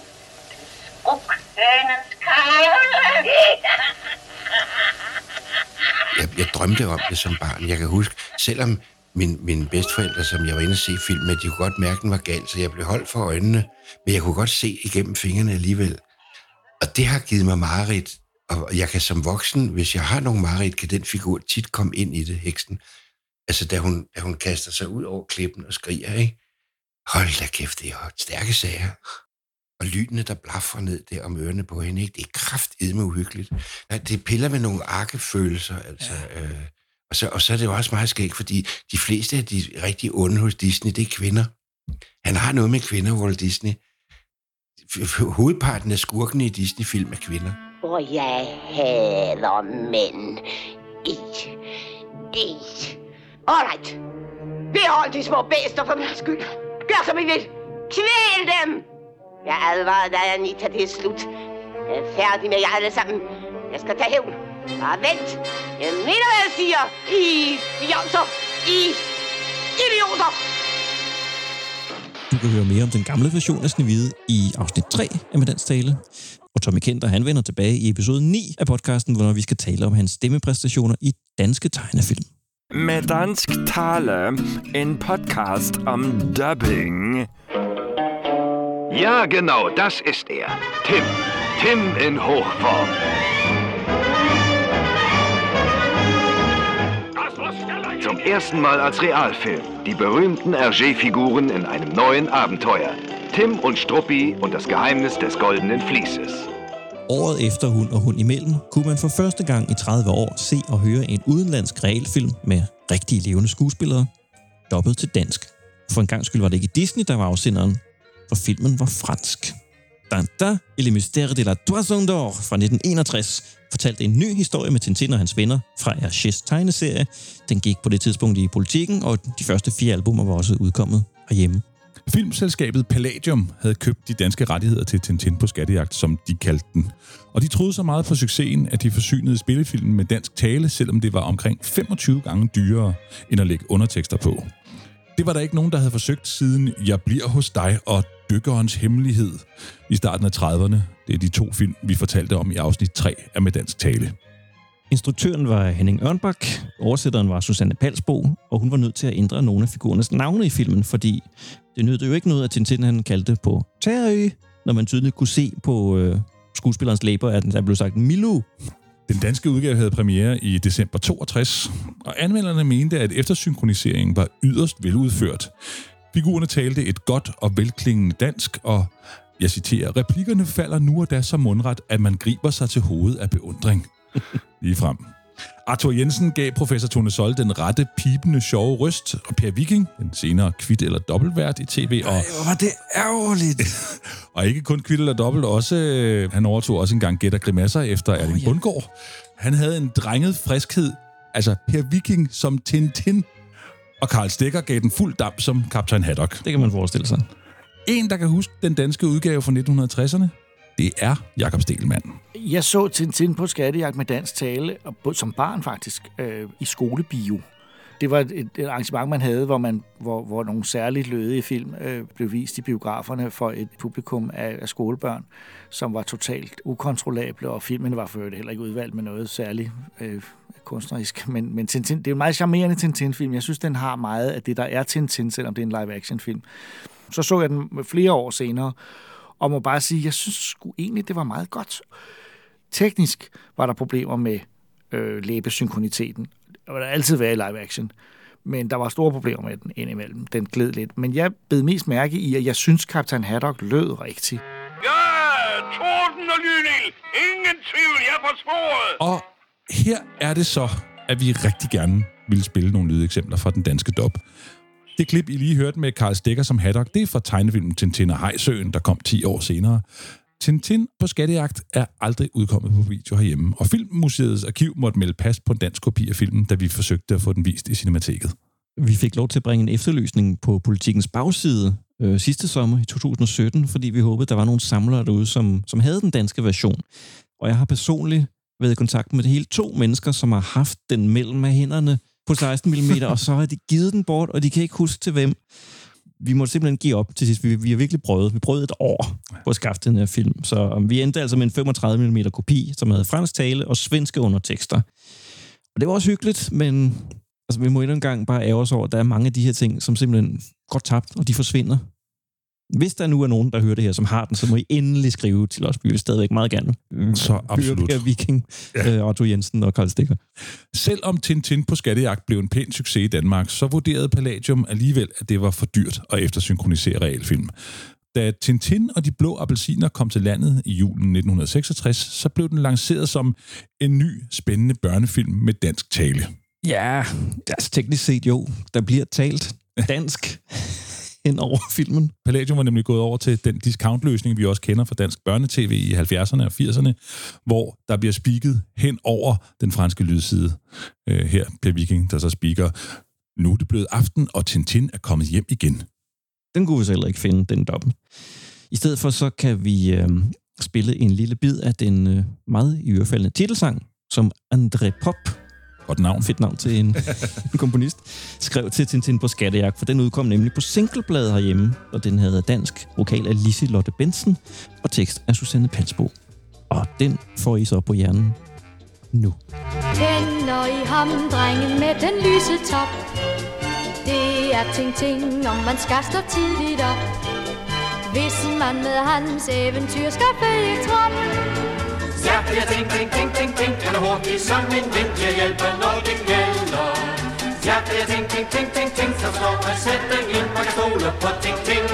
til skrukhønens kæle. Jeg, jeg drømte om det som barn. Jeg kan huske, selvom min, mine bedsteforældre, som jeg var inde og se film med, de kunne godt mærke, at den var gal, så jeg blev holdt for øjnene, men jeg kunne godt se igennem fingrene alligevel. Og det har givet mig mareridt, og jeg kan som voksen, hvis jeg har nogle mareridt, kan den figur tit komme ind i det, heksen. Altså, da hun, da hun kaster sig ud over klippen og skriger, ikke? Hold da kæft, det er stærke sager. Og lynene, der blaffer ned der om ørerne på hende, ikke? det er kraftedme uhyggeligt. Det piller med nogle arkefølelser, altså. Ja. Øh, og, så, og så er det jo også meget skægt, fordi de fleste af de rigtig onde hos Disney, det er kvinder. Han har noget med kvinder, Walt Disney. Hovedparten af skurkene i Disney-film er kvinder. Og jeg hader mænd. Ikke. All Alright. Behold de små bæster for min skyld. Gør som I vil. Kvæl dem! Jeg advarede dig, Anita, det er slut. Jeg er færdig med jer alle sammen. Jeg skal tage hævn. Bare vent. Jeg mener, hvad jeg siger. I fjolser. I idioter. Du kan høre mere om den gamle version af Snevide i afsnit 3 af Med Dansk Tale. Og Tommy Kenter, han vender tilbage i episode 9 af podcasten, hvor vi skal tale om hans stemmepræstationer i danske tegnefilm. Med dansk tale, en podcast om dubbing. Ja, genau, das ist er. Tim. Tim in Hochform. Zum ersten Mal als Realfilm. Die berühmten Hergé-Figuren in einem neuen Abenteuer. Tim und Struppi und das Geheimnis des goldenen Vlieses. Året efter Hund og Hund imellem kunne man for første gang i 30 år se og høre en udenlandsk realfilm med rigtige levende skuespillere, dobbelt til dansk. For en gang skyld var det ikke Disney, der var afsenderen, for filmen var fransk. Tintin et le mystère de la Toison d'Or fra 1961 fortalte en ny historie med Tintin og hans venner fra Hergés tegneserie. Den gik på det tidspunkt i politikken, og de første fire albumer var også udkommet herhjemme. Filmselskabet Palladium havde købt de danske rettigheder til Tintin på skattejagt, som de kaldte den. Og de troede så meget på succesen, at de forsynede spillefilmen med dansk tale, selvom det var omkring 25 gange dyrere, end at lægge undertekster på. Det var der ikke nogen, der havde forsøgt siden Jeg bliver hos dig og Dykkerens Hemmelighed i starten af 30'erne. Det er de to film, vi fortalte om i afsnit 3 af Med Dansk Tale. Instruktøren var Henning Ørnbak, oversætteren var Susanne Palsbo, og hun var nødt til at ændre nogle af figurernes navne i filmen, fordi det nødte jo ikke noget, at Tintin han kaldte på Terry, når man tydeligt kunne se på øh, skuespillerens læber, at der blev sagt Milu. Den danske udgave havde premiere i december 62, og anmelderne mente, at eftersynkroniseringen var yderst veludført. Figurerne talte et godt og velklingende dansk, og jeg citerer, replikkerne falder nu og da så mundret, at man griber sig til hovedet af beundring. Lige frem. Arthur Jensen gav professor Tone Sol den rette, pipende, sjove røst, og Per Viking, den senere kvitt eller dobbeltvært i tv. Og, Ej, hvor var det ærgerligt. og ikke kun kvitt eller dobbelt, også, øh, han overtog også en gang gætter grimasser efter Erling oh, ja. Bundgaard. Han havde en drenget friskhed, altså Per Viking som Tintin, og Karl Stikker gav den fuld damp som Kaptajn Haddock. Det kan man forestille sig. En, der kan huske den danske udgave fra 1960'erne, det er Jakob Stelmann. Jeg så Tintin på skattejagt med dansk tale, og som barn faktisk, øh, i skolebio. Det var et, et arrangement, man havde, hvor, man, hvor, hvor nogle særligt lødige film øh, blev vist i biograferne for et publikum af, af skolebørn, som var totalt ukontrollable, og filmen var for heller ikke udvalgt med noget særligt øh, kunstnerisk. Men, men Tintin, det er en meget charmerende Tintin-film. Jeg synes, den har meget af det, der er Tintin, selvom det er en live-action-film. Så så jeg den flere år senere, og må bare sige, jeg synes sgu egentlig, det var meget godt. Teknisk var der problemer med øh, læbesynkroniteten. Der var der altid være i live action. Men der var store problemer med den indimellem. Den gled lidt. Men jeg bed mest mærke i, at jeg synes, Kaptajn Haddock lød rigtigt. Ja, torden og lynild. Ingen tvivl, jeg er på sporet. Og her er det så, at vi rigtig gerne vil spille nogle lydeksempler fra den danske dop. Det klip, I lige hørte med Karl Stikker som Haddock, det er fra tegnefilmen Tintin og Hejsøen, der kom 10 år senere. Tintin på skattejagt er aldrig udkommet på video herhjemme, og Filmmuseets arkiv måtte melde pas på en dansk kopi af filmen, da vi forsøgte at få den vist i Cinemateket. Vi fik lov til at bringe en efterløsning på politikens bagside øh, sidste sommer i 2017, fordi vi håbede, der var nogle samlere derude, som, som havde den danske version. Og jeg har personligt været i kontakt med det hele to mennesker, som har haft den mellem af hænderne på 16 mm, og så har de givet den bort, og de kan ikke huske til hvem. Vi måtte simpelthen give op til sidst. Vi, vi har virkelig prøvet. Vi prøvede et år på at skaffe den her film. Så um, vi endte altså med en 35 mm kopi, som havde fransk tale og svenske undertekster. Og det var også hyggeligt, men altså, vi må endnu en gang bare ære os over, at der er mange af de her ting, som simpelthen går tabt, og de forsvinder. Hvis der nu er nogen, der hører det her, som har den, så må I endelig skrive til os. Vi vil stadigvæk meget gerne øh, Så absolut. Per Viking, ja. øh, Otto Jensen og Karl Stikker. Selvom Tintin på skattejagt blev en pæn succes i Danmark, så vurderede Palladium alligevel, at det var for dyrt at eftersynkronisere realfilm. Da Tintin og de blå appelsiner kom til landet i julen 1966, så blev den lanceret som en ny, spændende børnefilm med dansk tale. Ja, altså teknisk set jo. Der bliver talt dansk hen over filmen. Palladium var nemlig gået over til den discountløsning, vi også kender fra dansk børnetv i 70'erne og 80'erne, hvor der bliver spiket hen over den franske lydside. Øh, her, Per Viking, der så spiker, nu er det blevet aften, og Tintin er kommet hjem igen. Den kunne vi så heller ikke finde, den dobbelt. I stedet for så kan vi øh, spille en lille bid af den øh, meget iørefaldende titelsang, som André Pop, Godt navn. fedt navn til en, en komponist, skrev til Tintin på Skattejagt, for den udkom nemlig på singlebladet herhjemme, og den havde dansk vokal af Lise Lotte Bensen og tekst af Susanne Pansbo. Og den får I så på hjernen nu. Kender I ham, drengen med den lyse top? Det er ting ting, om man skal stå tidligt op. Hvis man med hans eventyr skal følge trop. Ja, det er ting, ting, ting, ting, ting Han er hurtig som en vind til at hjælpe, når det gælder Ja, det er ting, ting, ting, ting, ting Som slår en sætning ind, man kan stole på ting, ting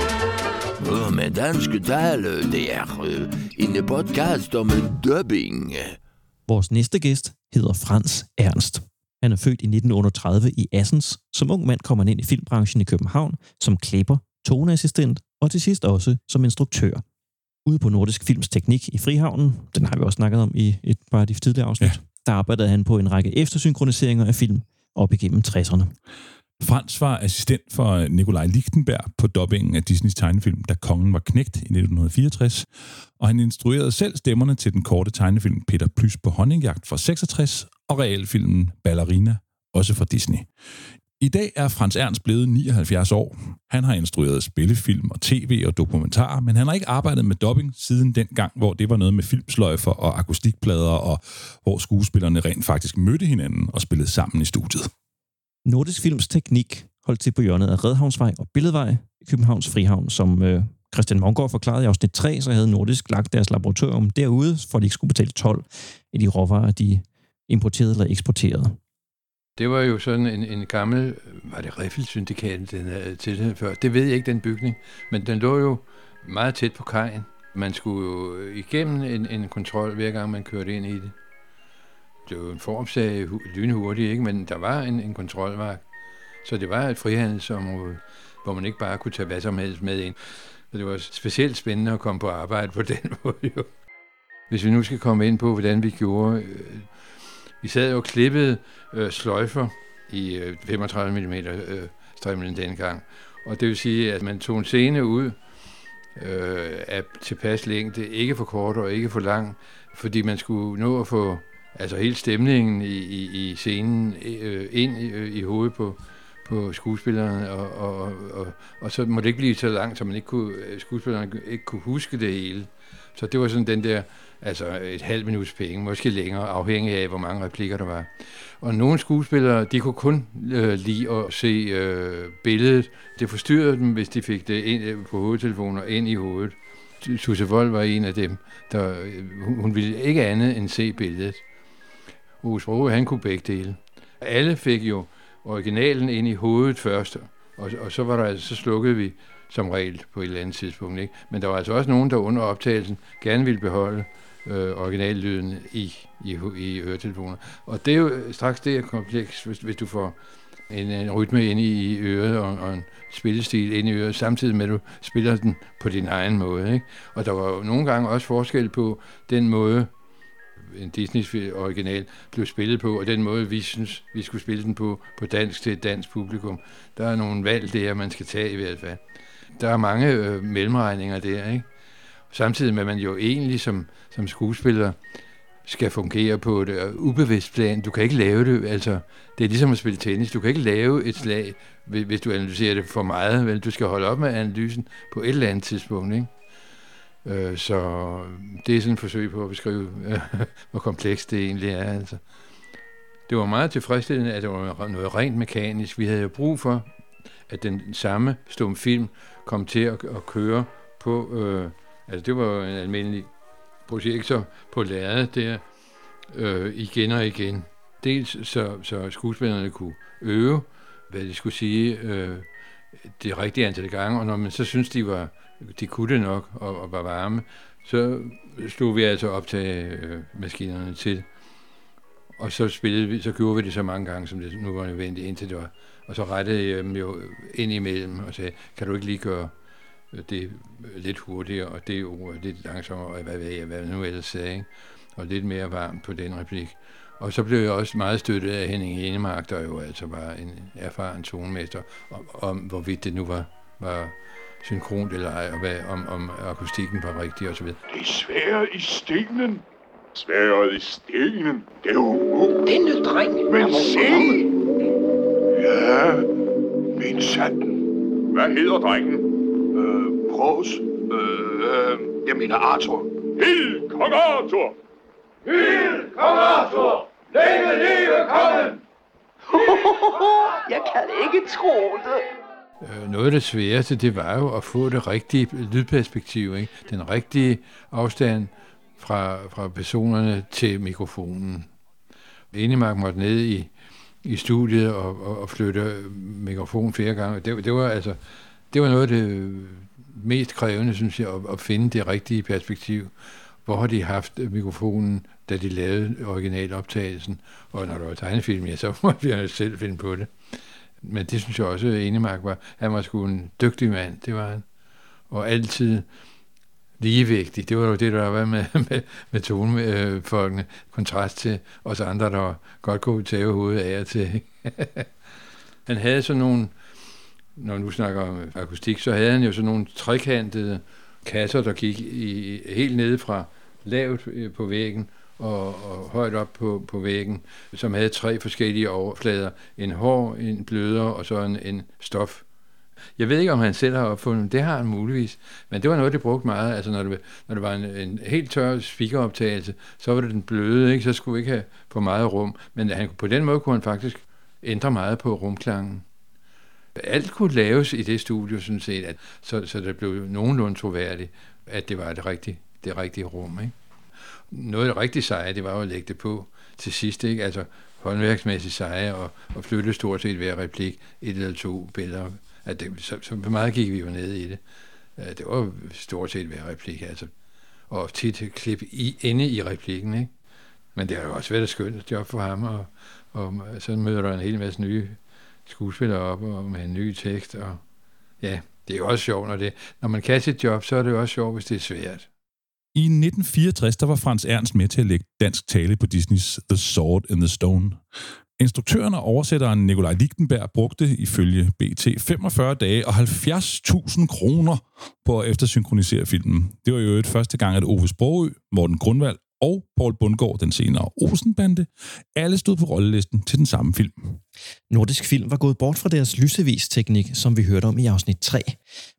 med danske tale, det er øh, en podcast om dubbing. Vores næste gæst hedder Frans Ernst. Han er født i 1938 i Assens. Som ung mand kommer han ind i filmbranchen i København som klipper, toneassistent og til sidst også som instruktør. Ude på Nordisk Films Teknik i Frihavnen, den har vi også snakket om i et par af de tidligere afsnit, ja. der arbejdede han på en række eftersynkroniseringer af film op igennem 60'erne. Frans var assistent for Nikolaj Lichtenberg på dubbingen af Disneys tegnefilm, da kongen var knægt i 1964, og han instruerede selv stemmerne til den korte tegnefilm Peter Plys på honningjagt fra 66 og realfilmen Ballerina, også fra Disney. I dag er Frans Ernst blevet 79 år. Han har instrueret spillefilm og tv og dokumentarer, men han har ikke arbejdet med dubbing siden den gang, hvor det var noget med filmsløjfer og akustikplader, og hvor skuespillerne rent faktisk mødte hinanden og spillede sammen i studiet. Nordisk Films Teknik holdt til på hjørnet af Redhavnsvej og Billedvej i Københavns Frihavn, som øh, Christian Mongård forklarede i afsnit 3, så havde Nordisk lagt deres laboratorium derude, for at de ikke skulle betale 12 i de råvarer, de importerede eller eksporterede. Det var jo sådan en, en gammel, var det Riffelsyndikat, den havde tilhørt før? Det ved jeg ikke, den bygning. Men den lå jo meget tæt på kajen. Man skulle jo igennem en, en kontrol, hver gang man kørte ind i det. Det var jo en formsag lynhurtigt, ikke? men der var en, en kontrolvagt. Så det var et frihandelsområde, hvor man ikke bare kunne tage hvad som helst med ind. Så det var specielt spændende at komme på arbejde på den måde jo. Hvis vi nu skal komme ind på, hvordan vi gjorde... Øh, vi sad jo og klippede øh, sløjfer i øh, 35 mm øh, strimlen dengang. Og det vil sige, at man tog en scene ud øh, af tilpas længde, ikke for kort og ikke for lang, fordi man skulle nå at få altså hele stemningen i, i, i scenen øh, ind i, øh, i hovedet på, på skuespillerne, og, og, og, og så må det ikke blive så langt, så man ikke kunne, øh, skuespillerne ikke kunne huske det hele. Så det var sådan den der, altså et halvt minuts penge, måske længere, afhængig af, hvor mange replikker der var. Og nogle skuespillere, de kunne kun øh, lide at se øh, billedet. Det forstyrrede dem, hvis de fik det ind øh, på hovedtelefoner ind i hovedet. Susse Vold var en af dem, der, øh, hun, hun ville ikke andet end se billedet. Ove han kunne begge dele. Alle fik jo originalen ind i hovedet først, og, og så var der altså, så slukkede vi som regel på et eller andet tidspunkt. Ikke? Men der var altså også nogen, der under optagelsen gerne ville beholde øh, originallyden i, i, i øretelefoner. Og det er jo øh, straks det er kompleks, hvis, hvis du får en, en rytme ind i øret og, og en spillestil ind i øret, samtidig med at du spiller den på din egen måde. Ikke? Og der var jo nogle gange også forskel på den måde, en Disney original blev spillet på, og den måde, vi synes, vi skulle spille den på, på dansk til et dansk publikum. Der er nogle valg der, man skal tage i hvert fald. Der er mange øh, mellemregninger der, ikke? Samtidig med, at man jo egentlig som, som skuespiller skal fungere på et øh, ubevidst plan. Du kan ikke lave det, altså, det er ligesom at spille tennis. Du kan ikke lave et slag, hvis du analyserer det for meget. Vel? Du skal holde op med analysen på et eller andet tidspunkt, ikke? Øh, så det er sådan et forsøg på at beskrive, øh, hvor komplekst det egentlig er. Altså. Det var meget tilfredsstillende, at det var noget rent mekanisk. Vi havde jo brug for, at den samme stum film kom til at, at køre på, øh, altså det var jo en almindelig projektor på lærredet der, øh, igen og igen. Dels så, så skuespillerne kunne øve, hvad de skulle sige, øh, det rigtige antal gange, og når man så synes de var, de kunne det nok og, og var varme, så slog vi altså optage øh, maskinerne til. Og så spillede vi, så gjorde vi det så mange gange, som det nu var nødvendigt, indtil det var. Og så rettede jeg dem jo ind imellem og sagde, kan du ikke lige gøre det lidt hurtigere, og det ord lidt langsommere, og hvad ved jeg, hvad nu ellers sagde, ikke? og lidt mere varmt på den replik. Og så blev jeg også meget støttet af Henning Enemark, der jo altså var en erfaren tonmester, om, om hvorvidt det nu var, var synkront eller ej, og hvad, om, om akustikken var rigtig osv. Det er sværet i stenen. Sværet i stenen. Det er jo umuligt. Denne dreng Men se! Ja, min sanden. Hvad hedder drengen? Øh, Pros. Øh, øh, jeg mener Arthur. Hild, kong Arthur! Hyld, kong Arthur! Længe leve kongen! Jeg kan ikke tro det. Øh, Noget af det sværeste, det var jo at få det rigtige lydperspektiv, ikke? den rigtige afstand fra, fra personerne til mikrofonen. Enemark måtte ned i, i studiet og, og, og flytte mikrofonen flere gange. Det, det, var altså, det var noget af det mest krævende, synes jeg, at, at finde det rigtige perspektiv. Hvor har de haft øh, mikrofonen, da de lavede originaloptagelsen? Og når der var tegnefilm, ja, så må vi jo selv finde på det. Men det synes jeg også, at Enemark var. Han var sgu en dygtig mand, det var han. Og altid ligevægtig. Det var jo det, der var med, med, med tonefolkene. Øh, Kontrast til os andre, der godt kunne tage hovedet af og til. han havde sådan nogle, når nu snakker om akustik, så havde han jo sådan nogle trekantede kasser, der gik i, helt nede fra lavt øh, på væggen og, og højt op på, på væggen, som havde tre forskellige overflader. En hård, en blødere og så en, en stof. Jeg ved ikke, om han selv har opfundet det. Det har han muligvis. Men det var noget, det brugte meget. Altså, når det, når det var en, en helt tør speakeroptagelse, så var det den bløde, ikke? så skulle vi ikke have for meget rum. Men han, på den måde kunne han faktisk ændre meget på rumklangen. Alt kunne laves i det studie, sådan set, at, så, så det blev nogenlunde troværdigt, at det var det rigtige, det rigtige rum. Ikke? Noget af det rigtige seje, det var jo at lægge det på til sidst, ikke? altså håndværksmæssigt seje, og, og flytte stort set hver replik et eller to billeder. At det, så, så meget gik vi jo ned i det. Det var stort set hver replik, altså. Og tit klip i, inde i replikken, ikke? Men det har jo også været et skønt job for ham, og, og så møder der en hel masse nye skuespiller op og med en ny tekst, og ja, det er jo også sjovt, når, det, når man kan sit job, så er det jo også sjovt, hvis det er svært. I 1964 der var Frans Ernst med til at lægge dansk tale på Disneys The Sword in the Stone. Instruktøren og oversætteren Nikolaj Lichtenberg brugte ifølge BT 45 dage og 70.000 kroner på at eftersynkronisere filmen. Det var jo et første gang, at Ove Sprogø, Morten Grundvald og Paul Bundgaard, den senere Olsenbande, alle stod på rollelisten til den samme film. Nordisk Film var gået bort fra deres lysevis-teknik, som vi hørte om i afsnit 3,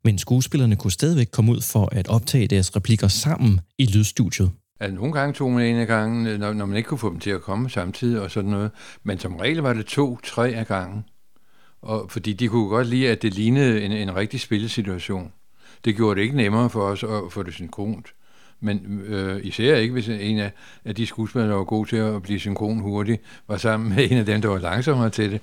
men skuespillerne kunne stadigvæk komme ud for at optage deres replikker sammen i lydstudiet. Altså, nogle gange tog man en af gangen, når, når man ikke kunne få dem til at komme samtidig og sådan noget. Men som regel var det to, tre af gangen. Og, fordi de kunne godt lide, at det lignede en, en rigtig spillesituation. Det gjorde det ikke nemmere for os at få det synkront. Men øh, især ikke, hvis en af, af de skuespillere, der var god til at blive synkron hurtigt, var sammen med en af dem, der var langsommere til det.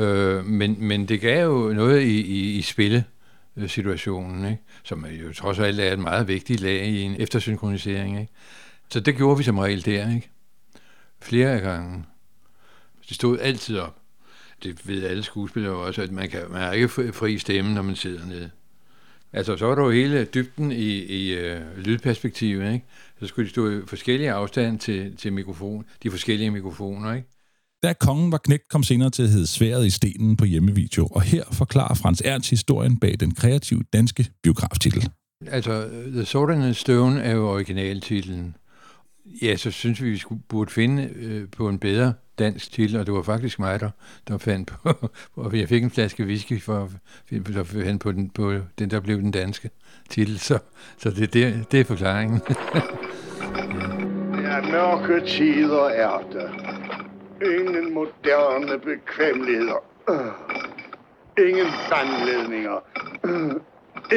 Øh, men, men det gav jo noget i, i, i spillesituationen, ikke? som jo trods alt er et meget vigtigt lag i en eftersynkronisering. Ikke? Så det gjorde vi som regel der, ikke? Flere af gangen. Det stod altid op. Det ved alle skuespillere også, at man, kan, man har ikke fri stemme, når man sidder nede. Altså, så var der jo hele dybden i, i uh, lydperspektivet, ikke? Så skulle de stå i forskellige afstand til, til mikrofon, de forskellige mikrofoner, ikke? Da kongen var knægt, kom senere til at hedde Sværet i stenen på hjemmevideo, og her forklarer Frans Ernst historien bag den kreative danske biograftitel. Altså, The Sword in the Stone er jo originaltitlen. Ja, så synes vi, vi skulle, burde finde øh, på en bedre dansk til, og det var faktisk mig, der, der fandt på, og jeg fik en flaske whisky for at finde på den, på den, der blev den danske titel, så, så det, det, det er forklaringen. ja, mørke tider er der. Ingen moderne bekvemmeligheder. Øh. Ingen vandledninger. Øh.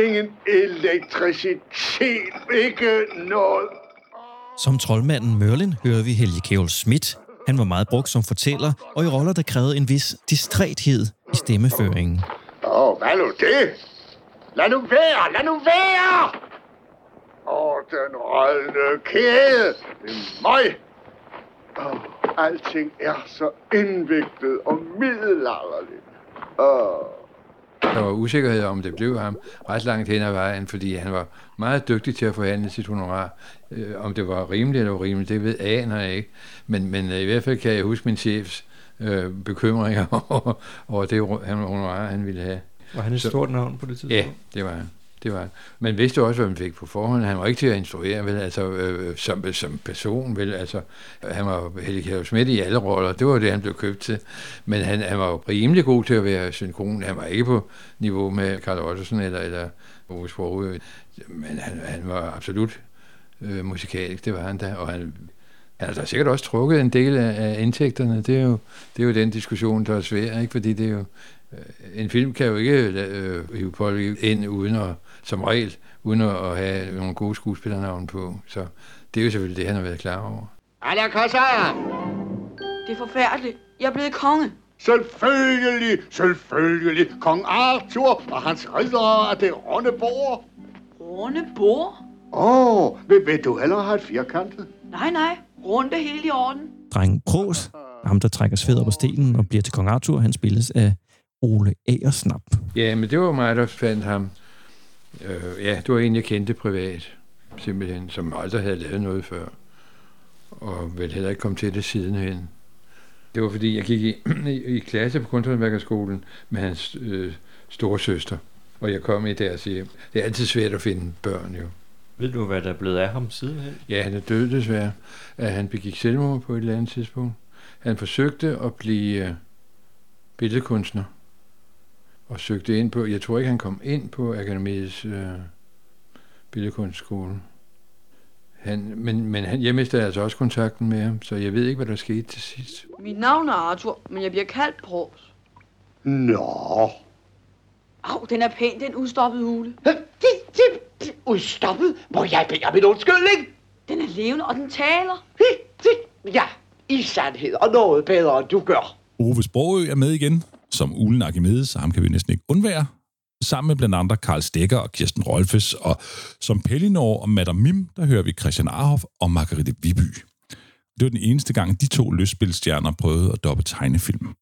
ingen elektricitet, ikke noget. Som troldmanden Merlin hører vi Helge Kjell Schmidt. Han var meget brugt som fortæller, og i roller, der krævede en vis distræthed i stemmeføringen. Åh, oh, hvad nu det? Lad nu være, lad nu være! Åh, oh, den rødne kæde. Det er mig. Åh, oh, alting er så indviklet og middelalderligt. Åh. Oh. Der var usikkerhed om, det blev ham ret langt hen ad vejen, fordi han var meget dygtig til at forhandle sit honorar. Øh, om det var rimeligt eller urimeligt, det ved aner jeg ikke. Men, men øh, i hvert fald kan jeg huske min chefs øh, bekymringer over, over det honorar, han ville have. Var han et Så- stort navn på det tidspunkt? Ja, det var han. Det var han. Man vidste også, hvad man fik på forhånd. Han var ikke til at instruere, vel, altså, øh, som, som person, vel, altså, han var Helge Kjær Schmidt i alle roller, det var det, han blev købt til. Men han, han var jo rimelig god til at være synkron. Han var ikke på niveau med Karl Ottesen eller, eller Ove Sprogø, men han, han var absolut øh, musikalsk, det var han da, og han, han har da sikkert også trukket en del af, af indtægterne. Det er, jo, det er jo den diskussion, der er svær, ikke? fordi det er jo, øh, en film kan jo ikke øh, hive folk ind uden at, som regel, uden at have nogle gode skuespillernavn på. Så det er jo selvfølgelig det, han har været klar over. Det er forfærdeligt. Jeg er blevet konge. Selvfølgelig, selvfølgelig. Kong Arthur og hans riddere af det runde bord. Runde bord? Åh, oh, vil, vil du hellere have et firkantet? Nej, nej. Runde helt i orden. Drengen Pros, ham der trækker sved op på stenen og bliver til kong Arthur, han spilles af Ole Agersnap. Ja, men det var mig, der fandt ham. Øh, ja, det var en, jeg kendte privat, simpelthen, som aldrig havde lavet noget før. Og vel heller ikke kom til det sidenhen. Det var fordi, jeg gik i, i, i klasse på Kunsthåndværkerskolen med hans øh, store søster. Og jeg kom i deres hjem. Det er altid svært at finde børn, jo. Ved du, hvad der er blevet af ham sidenhen? Ja, han er død desværre. At han begik selvmord på et eller andet tidspunkt. Han forsøgte at blive øh, billedkunstner. Og søgte ind på, jeg tror ikke, han kom ind på Akademiets øh, billedkunstskole. Han, men men han, jeg mistede altså også kontakten med ham, så jeg ved ikke, hvad der skete til sidst. Mit navn er Arthur, men jeg bliver kaldt Pros. Nå. Au, den er pæn, den udstoppede hule. Udstoppet? Må jeg bede om en undskyldning? Den er levende, og den taler. Ja, i sandhed og noget bedre, end du gør. Ove Sprogø er med igen, som ulen Archimedes, så ham kan vi næsten ikke undvære. Sammen med blandt andre Karl Stegger og Kirsten Rolfes, og som Pellinor og Madame Mim, der hører vi Christian Arhoff og Margrethe Viby. Det var den eneste gang, de to løsspilstjerner prøvede at doppe tegnefilm.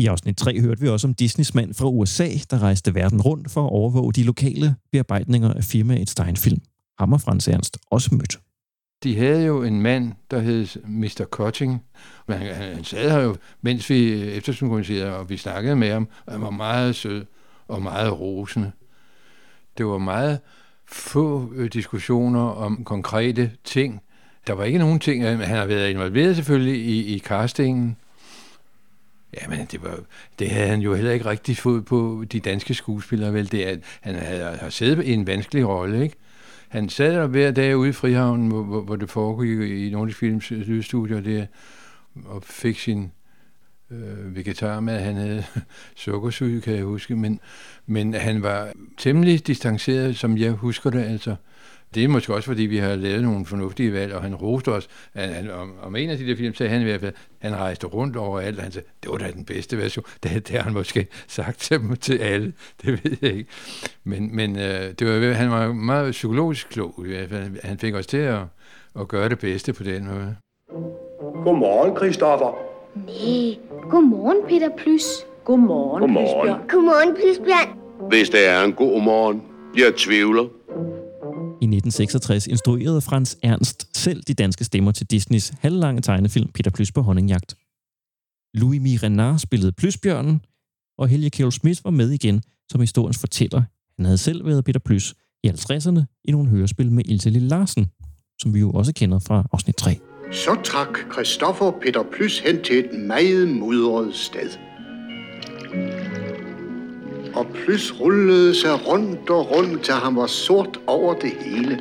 I afsnit 3 hørte vi også om Disneys mand fra USA, der rejste verden rundt for at overvåge de lokale bearbejdninger af firmaet Steinfilm. Ham og Frans Ernst også mødt. De havde jo en mand, der hed Mr. Cutting. Men han, han, han sad her jo, mens vi eftersynkroniserede, og vi snakkede med ham, og han var meget sød og meget rosende. Det var meget få øh, diskussioner om konkrete ting. Der var ikke nogen ting, han har været involveret selvfølgelig i, i castingen. Ja, men det, var, det havde han jo heller ikke rigtig fået på de danske skuespillere, vel? Det er, han havde, har siddet i en vanskelig rolle, ikke? Han sad der hver dag ude i Frihavnen, hvor, hvor, hvor det foregik i nogle films øh, lydstudier der, og fik sin øh, vegetarmad. Han havde sukkersyge, kan jeg huske, men, men han var temmelig distanceret, som jeg husker det, altså. Det er måske også, fordi vi har lavet nogle fornuftige valg, og han roste os. Han, han, om, om en af de der film sagde han i hvert fald, han rejste rundt overalt, og han sagde, det var da den bedste version. Det, det har han måske sagt til, dem, til alle, det ved jeg ikke. Men, men øh, det var, han var meget psykologisk klog i hvert fald. Han fik os til at, at gøre det bedste på den måde. Godmorgen, Christoffer. Nej, godmorgen, Peter Plys. Godmorgen, Godmorgen. Lisbjørn. Godmorgen, Plysbjørn. Hvis det er en god morgen, jeg tvivler. I 1966 instruerede Frans Ernst selv de danske stemmer til Disneys halvlange tegnefilm Peter Plys på honningjagt. Louis Mirenard spillede Plysbjørnen, og Helge Kjell Schmidt var med igen som historiens fortæller. Han havde selv været Peter Plys i 50'erne i nogle hørespil med Ilse Lille Larsen, som vi jo også kender fra afsnit 3. Så trak Christoffer Peter Plys hen til et meget mudret sted. Og Plys rullede sig rundt og rundt, til han var sort over det hele.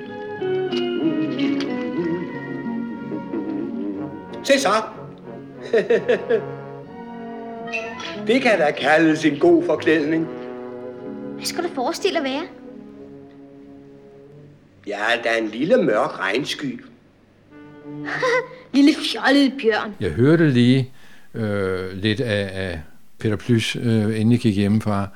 Se så. det kan da kaldes en god forklædning. Hvad skal du forestille at være? Ja, der er en lille mørk regnsky. Lille fjollede bjørn. Jeg hørte lige øh, lidt af, af Peter Plys, øh, inden jeg gik hjemmefra,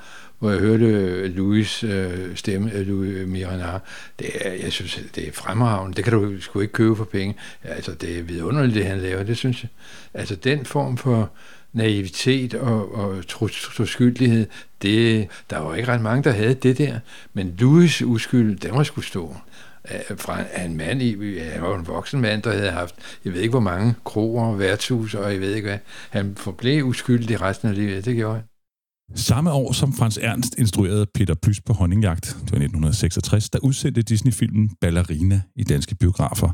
hvor jeg hørte Louis øh, stemme, øh, Louis Miranard. Det er, jeg synes, det er fremragende. Det kan du sgu ikke købe for penge. Altså, det er vidunderligt, det han laver, det synes jeg. Altså, den form for naivitet og, og troskyldighed, det, der var ikke ret mange, der havde det der. Men Louis uskyld, den var sgu stor fra en mand, i, han var en voksen mand, der havde haft, jeg ved ikke hvor mange kroer værtshus, og jeg ved ikke hvad. Han forblev uskyldig resten af livet, det gjorde han. Samme år som Frans Ernst instruerede Peter Plys på honningjagt, det var 1966, der udsendte Disney-filmen Ballerina i danske biografer.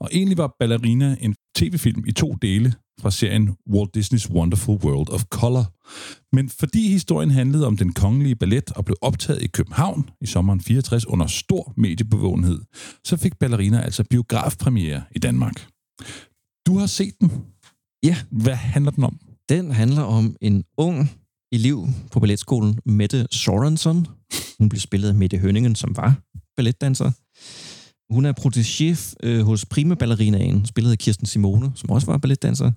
Og egentlig var Ballerina en tv-film i to dele fra serien Walt Disney's Wonderful World of Color. Men fordi historien handlede om den kongelige ballet og blev optaget i København i sommeren 64 under stor mediebevågenhed, så fik Ballerina altså biografpremiere i Danmark. Du har set den. Ja. Hvad handler den om? Den handler om en ung elev på balletskolen, Mette Sorensen. Hun blev spillet af Mette Hønningen, som var balletdanser. Hun er protégé øh, hos prima ballerinaen, spillet af Kirsten Simone, som også var balletdanser.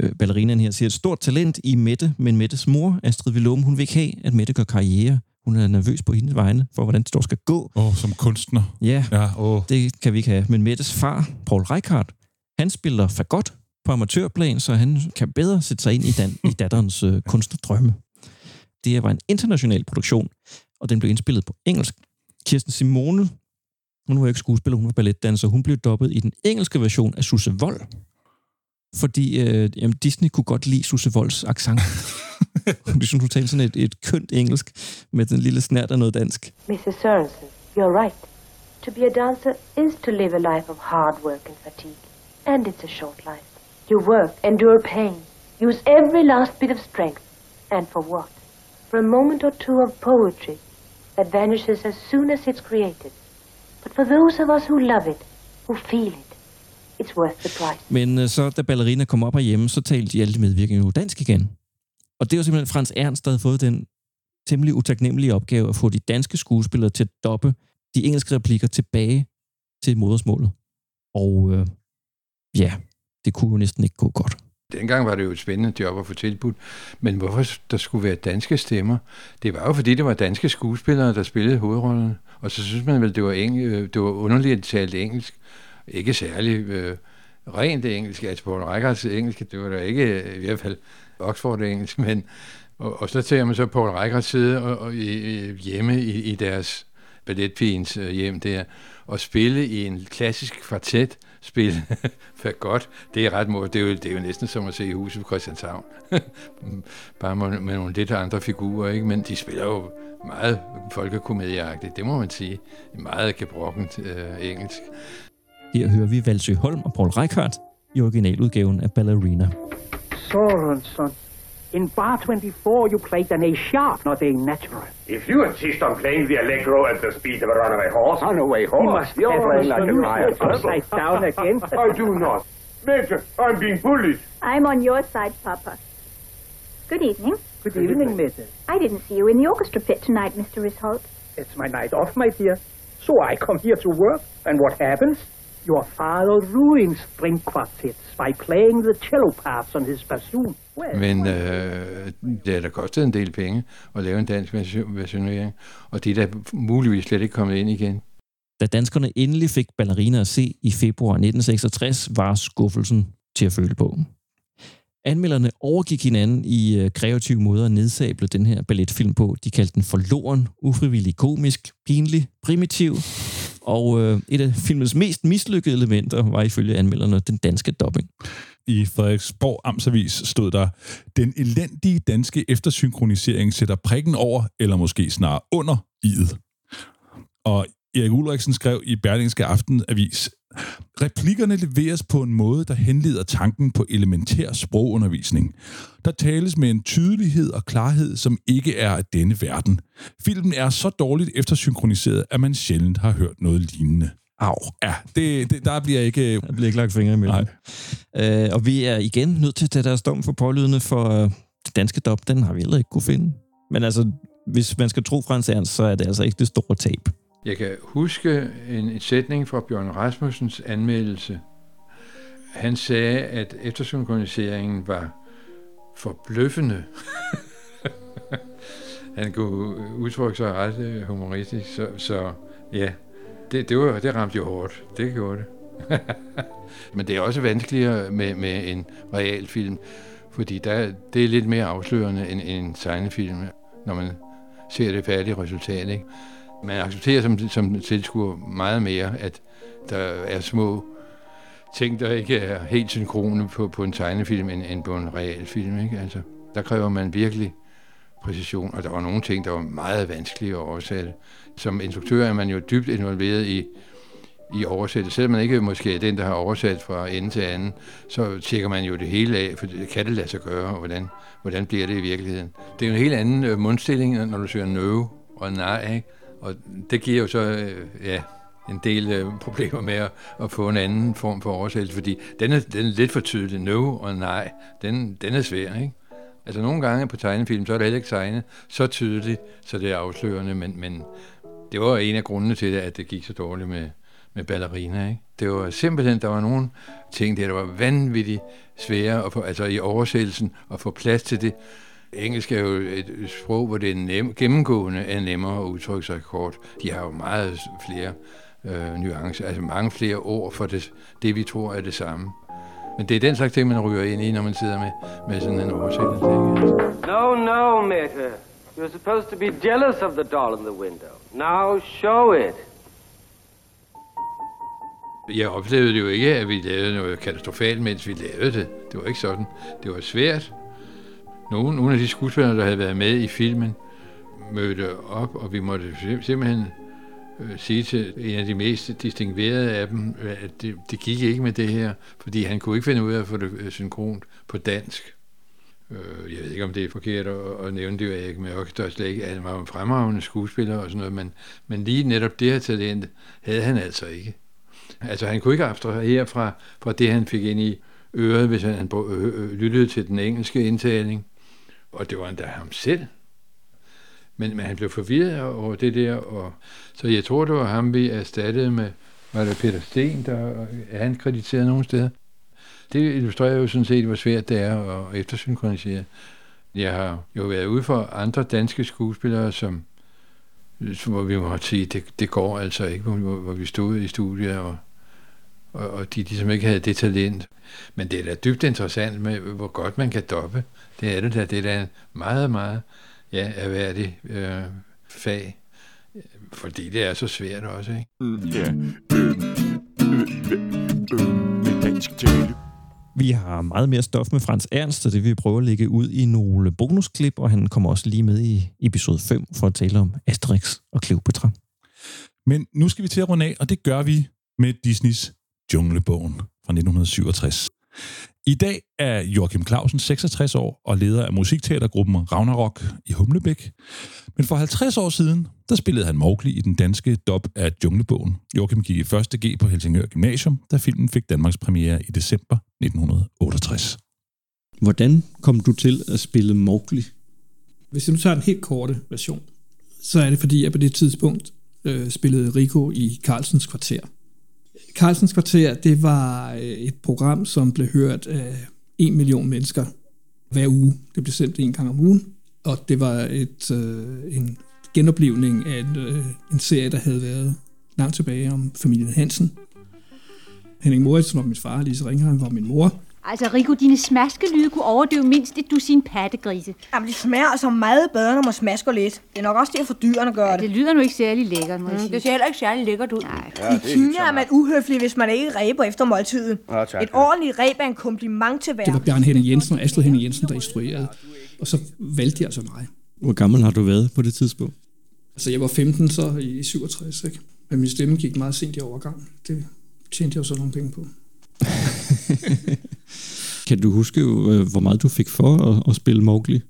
Øh, ballerinaen her siger et stort talent i Mette, men Mettes mor, Astrid Villum, hun vil ikke have, at Mette gør karriere. Hun er nervøs på hendes vegne for, hvordan det står skal gå. Åh, oh, som kunstner. Ja, Ja, åh. det kan vi ikke have. Men Mettes far, Paul Reichardt, han spiller fagot på amatørplan, så han kan bedre sætte sig ind i, dan- i datterens øh, kunstnerdrømme. Det her var en international produktion, og den blev indspillet på engelsk. Kirsten Simone, hun var ikke skuespiller, hun var balletdanser. Hun blev dobbet i den engelske version af Susse Vold, fordi øh, jamen, Disney kunne godt lide Susse Volds accent. De synes, hun talte sådan et, et kønt engelsk med den lille snært af noget dansk. Mrs. Sorensen, you're right. To be a dancer is to live a life of hard work and fatigue. And it's a short life. You work, endure pain, use every last bit of strength. And for what? For a moment or two of poetry that vanishes as soon as it's created. But for those of us who love it, who feel it, it's worth the price. Men øh, så da ballerina kom op herhjemme, så talte de alle de medvirkende jo dansk igen. Og det var simpelthen Frans Ernst, der havde fået den temmelig utaknemmelige opgave at få de danske skuespillere til at doppe de engelske replikker tilbage til modersmålet. Og øh, ja, det kunne jo næsten ikke gå godt. Dengang var det jo et spændende job at få tilbudt, men hvorfor der skulle være danske stemmer? Det var jo fordi, det var danske skuespillere, der spillede hovedrollerne. Og så synes man vel, det var, eng- øh, det var underligt at tale engelsk. Ikke særlig øh, rent engelsk, altså på Reichards altså engelsk, det var da ikke øh, i hvert fald Oxford engelsk, men og, og så tager man så Paul Reichardt side og, og i, i, hjemme i, i deres balletpigens øh, hjem der, og spille i en klassisk kvartet, spille godt. Det er ret måde. Det er, jo, det er jo næsten som at se i huset på Christianshavn. Bare med, med nogle lidt andre figurer, ikke? Men de spiller jo meget folkekomedieagtigt, det må man sige. Meget gebrokkent øh, engelsk. Her hører vi Valsø Holm og Paul Reichardt i originaludgaven af Ballerina. Sorensen. In bar 24, you played an A sharp, not a natural. If you insist on playing the allegro at the speed of a runaway horse... Runaway He horse? must You're have playing like a you riot. sit upside down again. I do not. Major, I'm being bullied. I'm on your side, Papa. Good evening. Good evening, Mrs. I didn't see you in the orchestra pit tonight, Mr. Risholt. It's my night off, my dear. So I come here to work. And what happens? Your father ruins string quartets by playing the cello parts on his bassoon. Well, Men øh, det er da kostet en del penge at lave en dansk version- versionering, og det er da muligvis slet ikke kommet ind igen. Da danskerne endelig fik ballerina at se i februar 1966, var skuffelsen til at føle på. Anmelderne overgik hinanden i øh, kreative måder at nedsable den her balletfilm på. De kaldte den forloren, ufrivillig komisk, pinlig, primitiv. Og øh, et af filmens mest mislykkede elementer var ifølge anmelderne den danske dubbing. I Frederiksborg Amtsavis stod der, den elendige danske eftersynkronisering sætter prikken over, eller måske snarere under, i'et. Og Erik Ulriksen skrev i Berlingske Aftenavis, Replikkerne leveres på en måde, der henleder tanken på elementær sprogundervisning. Der tales med en tydelighed og klarhed, som ikke er af denne verden. Filmen er så dårligt eftersynkroniseret, at man sjældent har hørt noget lignende. Au. Ja, det, det, der bliver ikke... Der bliver ikke lagt fingre imellem. Øh, og vi er igen nødt til at tage deres dom for pålydende, for øh, det danske dop, den har vi heller ikke kunne finde. Men altså, hvis man skal tro Frans Ernst, så er det altså ikke det store tab. Jeg kan huske en, en sætning fra Bjørn Rasmussens anmeldelse. Han sagde, at eftersynkroniseringen var forbløffende. Han kunne udtrykke sig ret øh, humoristisk, så, så ja, det, det, var, det ramte jo hårdt. Det gjorde det. Men det er også vanskeligere med, med en realfilm, fordi der, det er lidt mere afslørende end en tegnefilm, når man ser det færdige resultat. Ikke? Man accepterer som, som tilskuer meget mere, at der er små ting, der ikke er helt synkrone på, på en tegnefilm end, end på en realfilm. Ikke? Altså, der kræver man virkelig præcision, og der var nogle ting, der var meget vanskelige at oversætte. Som instruktør er man jo dybt involveret i, i oversættelse. Selvom man ikke måske er den, der har oversat fra ende til anden, så tjekker man jo det hele af, for kan det lade sig gøre, og hvordan, hvordan bliver det i virkeligheden. Det er jo en helt anden øh, mundstilling, når du søger no og nej, ikke? Og det giver jo så øh, ja, en del øh, problemer med at, at få en anden form for oversættelse, fordi den er, den er lidt for tydelig. No og nej, den, den er svær, ikke? Altså nogle gange på tegnefilm, så er det heller ikke tegnet så tydeligt, så det er afslørende, men, men det var en af grundene til det, at det gik så dårligt med, med ballerina. Ikke? Det var simpelthen, der var nogle ting der, der var vanvittigt svære at få, altså i oversættelsen at få plads til det. Engelsk er jo et sprog, hvor det er nem, gennemgående er nemmere at udtrykke sig kort. De har jo meget flere øh, nuancer, altså mange flere ord for det, det, vi tror er det samme. Men det er den slags ting, man ryger ind i, når man sidder med, med sådan en oversættelse. No, no, Mater. You're supposed to be jealous of the doll in the window. Now show it. Jeg oplevede det jo ikke, at vi lavede noget katastrofalt, mens vi lavede det. Det var ikke sådan. Det var svært. Nogle, nogle af de skuespillere, der havde været med i filmen, mødte op, og vi måtte simpelthen øh, sige til en af de mest distinguerede af dem, at det, det gik ikke med det her, fordi han kunne ikke finde ud af at få det øh, synkront på dansk. Øh, jeg ved ikke, om det er forkert at, at nævne det, jeg ikke, men jeg slet ikke, at han var en fremragende skuespiller og sådan noget, men, men lige netop det her talent havde han altså ikke. Altså han kunne ikke abstrahere fra, fra det, han fik ind i øret, hvis han øh, lyttede til den engelske indtaling. Og det var endda ham selv. Men, men han blev forvirret over det der, og så jeg tror, det var ham, vi erstattede med, var det Peter Sten, der er han krediteret nogen steder. Det illustrerer jo sådan set, hvor svært det er at eftersynkronisere. Jeg har jo været ude for andre danske skuespillere, som, hvor vi må sige, det, det går altså ikke, hvor, hvor vi stod i studiet, og, og, og de ligesom ikke havde det talent. Men det er da dybt interessant med, hvor godt man kan doppe. Det er det da. Det er da en meget, meget ja, erhverdig øh, fag. Fordi det er så svært også, ikke? Mm, ja. med dansk tale. Vi har meget mere stof med Frans Ernst, og det vil vi prøve at lægge ud i nogle bonusklip, og han kommer også lige med i episode 5 for at tale om Asterix og Cleopatra. Men nu skal vi til at runde af, og det gør vi med Disneys Junglebogen fra 1967. I dag er Joachim Clausen 66 år og leder af musikteatergruppen Ragnarok i Humlebæk. Men for 50 år siden, der spillede han Mowgli i den danske dub af Junglebogen. Joachim gik i første G på Helsingør Gymnasium, da filmen fik Danmarks premiere i december 1968. Hvordan kom du til at spille Mowgli? Hvis du tager den helt korte version, så er det fordi, jeg på det tidspunkt øh, spillede Rico i Carlsens kvarter. Carlsens Kvarter, det var øh, et program, som blev hørt af en million mennesker hver uge. Det blev sendt en gang om ugen, og det var et, øh, en genoplevning af en, øh, en serie, der havde været langt tilbage om familien Hansen. Henning Moritz var min far, Lise Ringheim var min mor. Altså, Rico, dine smaskelyde kunne overdøve mindst et dusin pattegrise. Jamen, det smager altså meget bedre, når man smasker lidt. Det er nok også det, for dyrene gør det. Det lyder nu ikke særlig lækkert, må mm, jeg sige. Det ser heller ikke særlig lækkert ud. Nej. Ja, I Kina er man uhøflig, hvis man ikke ræber efter måltiden. Ja, tak, Et ordentligt ræb er en kompliment til hver. Det var Bjørn Henning Jensen og Astrid Henning Jensen, der instruerede. Og så valgte de altså mig. Hvor gammel har du været på det tidspunkt? Altså, jeg var 15 så i 67, ikke? Men min stemme gik meget sent i overgang. Det tjente jeg jo så nogle penge på. Kan du huske, øh, hvor meget du fik for at, at spille Mowgli?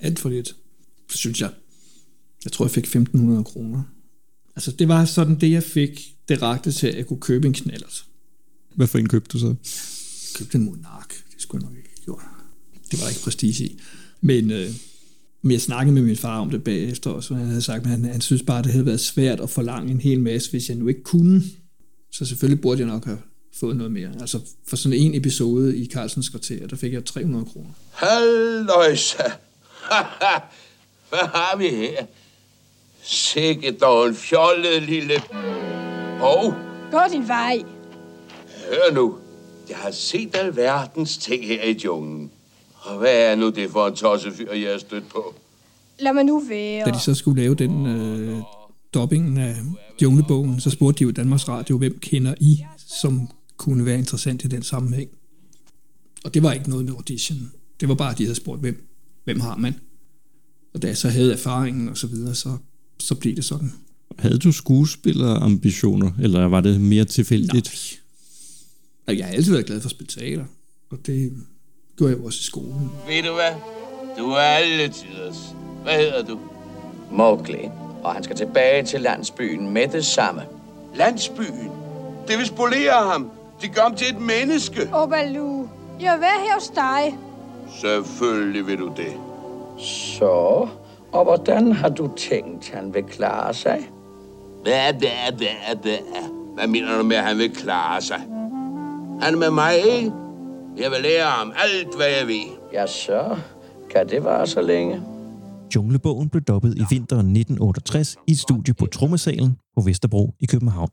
Alt for lidt, synes jeg. Jeg tror, jeg fik 1.500 kroner. Altså, det var sådan det, jeg fik. Det rakte til, at jeg kunne købe en knallert. Hvad for en købte du så? Jeg købte en monark. Det skulle jeg nok ikke have gjort. Det var der ikke prestige i. Men, øh, Men jeg snakkede med min far om det bagefter også, og han havde sagt, at han, han synes bare, det havde været svært at forlange en hel masse, hvis jeg nu ikke kunne. Så selvfølgelig burde jeg nok have fået noget mere. Altså for sådan en episode i Carlsens kvarter, der fik jeg 300 kroner. Halløjsa! Hvad har vi her? Sikke dog en fjollet lille... Hov, Gå din vej. hør nu. Jeg har set alverdens ting her i junglen. Og hvad er nu det for en tossefyr, jeg er stødt på? Lad mig nu være. Da de så skulle lave den øh, dubbingen af Junglebogen, så spurgte de jo Danmarks Radio, hvem kender I, som kunne være interessant i den sammenhæng. Og det var ikke noget med audition. Det var bare, at de havde spurgt, hvem, hvem har man? Og da jeg så havde erfaringen og så videre, så, så blev det sådan. Havde du skuespillerambitioner, eller var det mere tilfældigt? Og jeg har altid været glad for at spille teater, og det gjorde jeg jo også i skolen. Ved du hvad? Du er alle tiders. Hvad hedder du? Mowgli, og han skal tilbage til landsbyen med det samme. Landsbyen. Det vil spolere ham. De gør ham til et menneske. Åh, Baloo. Jeg vil være her hos dig. Selvfølgelig vil du det. Så, og hvordan har du tænkt, han vil klare sig? Hvad, hvad, hvad, hvad? Hvad mener du med, at han vil klare sig? Han er med mig, ikke? Jeg vil lære ham alt, hvad jeg ved. Ja, så kan det vare så længe. Junglebogen blev dobbet i vinteren 1968 i et studie på Trommesalen på Vesterbro i København.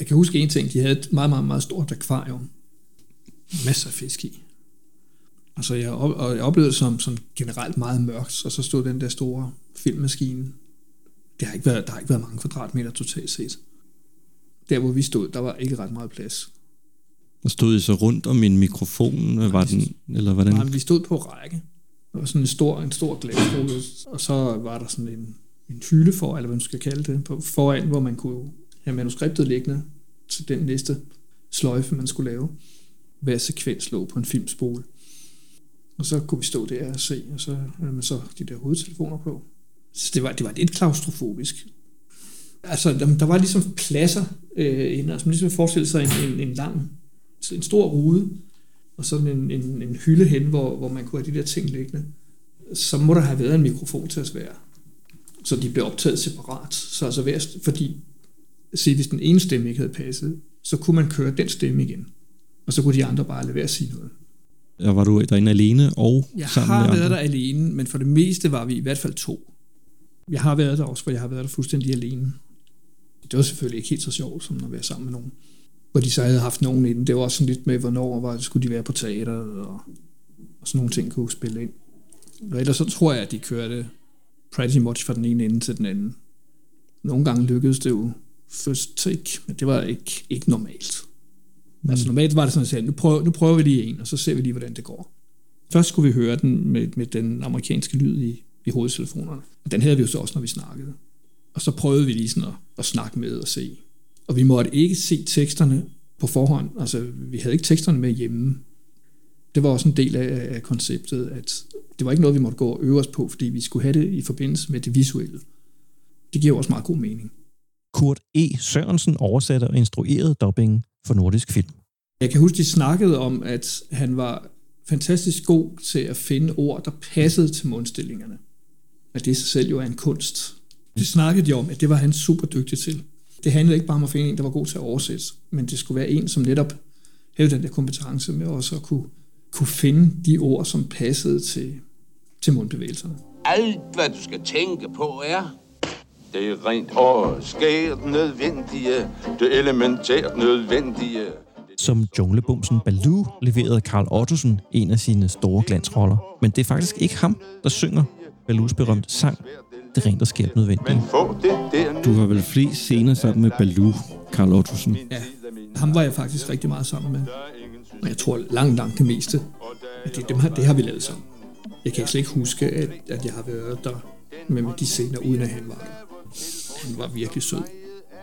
Jeg kan huske en ting, de havde et meget, meget, meget stort akvarium. Masser af fisk i. Altså, jeg, op, og jeg oplevede det som, som generelt meget mørkt, og så stod den der store filmmaskine. Det har ikke været, der har ikke været mange kvadratmeter totalt set. Der, hvor vi stod, der var ikke ret meget plads. Og stod I så rundt om en mikrofon? Var den, eller hvordan? Nej, vi stod på række. Der var sådan en stor, en stor glasrulle, og så var der sådan en, en hylde for, eller hvad man skal kalde det, på, foran, hvor man kunne have manuskriptet liggende til den næste sløjfe, man skulle lave. Hver sekvens lå på en filmspole. Og så kunne vi stå der og se, og så havde man så de der hovedtelefoner på. Så det var, det var lidt klaustrofobisk. Altså, der, der var ligesom pladser øh, inden, altså man ligesom forestille sig en, en, en lang, en stor rude, og sådan en, en, en hylde hen, hvor, hvor man kunne have de der ting liggende. Så må der have været en mikrofon til at være. Så de blev optaget separat. Så altså hver, fordi, se, hvis den ene stemme ikke havde passet, så kunne man køre den stemme igen. Og så kunne de andre bare lade være at sige noget. Og var du derinde alene og Jeg sammen har med været andre? der alene, men for det meste var vi i hvert fald to. Jeg har været der også, hvor jeg har været der fuldstændig alene. Det var selvfølgelig ikke helt så sjovt, som at være sammen med nogen. Hvor de så havde haft nogen inden. Det var også sådan lidt med, hvornår var, skulle de være på teateret, og, og sådan nogle ting kunne spille ind. Og ellers så tror jeg, at de kørte pretty much fra den ene ende til den anden. Nogle gange lykkedes det jo first take, men det var ikke, ikke normalt. Mm. Altså normalt var det sådan, at jeg sagde, nu prøver, nu prøver vi lige en, og så ser vi lige, hvordan det går. Først skulle vi høre den med, med den amerikanske lyd i, i hovedtelefonerne. Og den havde vi jo så også, når vi snakkede. Og så prøvede vi lige sådan at, at snakke med og se. Og vi måtte ikke se teksterne på forhånd. Altså, vi havde ikke teksterne med hjemme. Det var også en del af, af konceptet, at det var ikke noget, vi måtte gå og øve os på, fordi vi skulle have det i forbindelse med det visuelle. Det giver også meget god mening. Kurt E. Sørensen oversatte og instruerede dubbingen for nordisk film. Jeg kan huske, de snakkede om, at han var fantastisk god til at finde ord, der passede til mundstillingerne. At det i sig selv jo er en kunst. Det snakkede de om, at det var han super dygtig til. Det handlede ikke bare om at finde en, der var god til at oversætte, men det skulle være en, som netop havde den der kompetence med også at kunne, kunne finde de ord, som passede til, til mundbevægelserne. Alt, hvad du skal tænke på, er... Det er rent og skært nødvendige, det elementært nødvendige. Som junglebumsen Baloo leverede Karl Ottosen en af sine store glansroller. Men det er faktisk ikke ham, der synger Baloos berømte sang. Det er rent og skært nødvendigt. Få det der Du har vel flest scener sammen med Baloo, Karl Ottosen. Ja, ham var jeg faktisk rigtig meget sammen med. Og jeg tror langt, langt det meste, at det, dem har, det har vi lavet sammen. Jeg kan slet ikke huske, at, at jeg har været der med, med de scener, uden at han var der. Han var virkelig sød.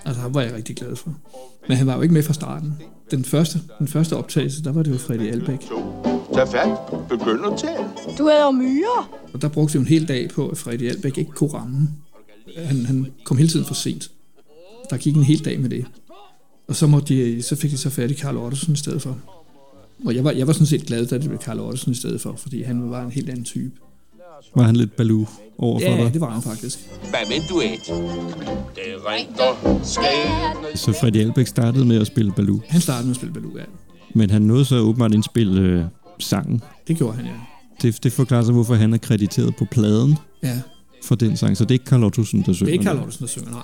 Altså, ham var jeg rigtig glad for. Men han var jo ikke med fra starten. Den første, den første optagelse, der var det jo Freddy Albeck. Tag fat. Begynd at tale. Du æder myrer. Og der brugte vi en hel dag på, at Freddy Albeck ikke kunne ramme. Han, han kom hele tiden for sent. Der gik en hel dag med det. Og så, måtte de, så fik de så fat i Karl Ottesen i stedet for. Og jeg var, jeg var sådan set glad, da det blev Karl Ottesen i stedet for, fordi han var en helt anden type. Var han lidt Baloo over for Ja, dig? det var han faktisk. Hvad vil du et? Det ringer skæbne. Så Freddy Albeck startede med at spille Baloo. Han startede med at spille Baloo, ja. Men han nåede så åbenbart indspille øh, sangen. Det gjorde han, ja. Det, det forklarer sig, hvorfor han er krediteret på pladen Ja. for den sang. Så det er ikke Carl Ottosen, der synger. Det er ikke Carl den. Ottesen, der synger, nej.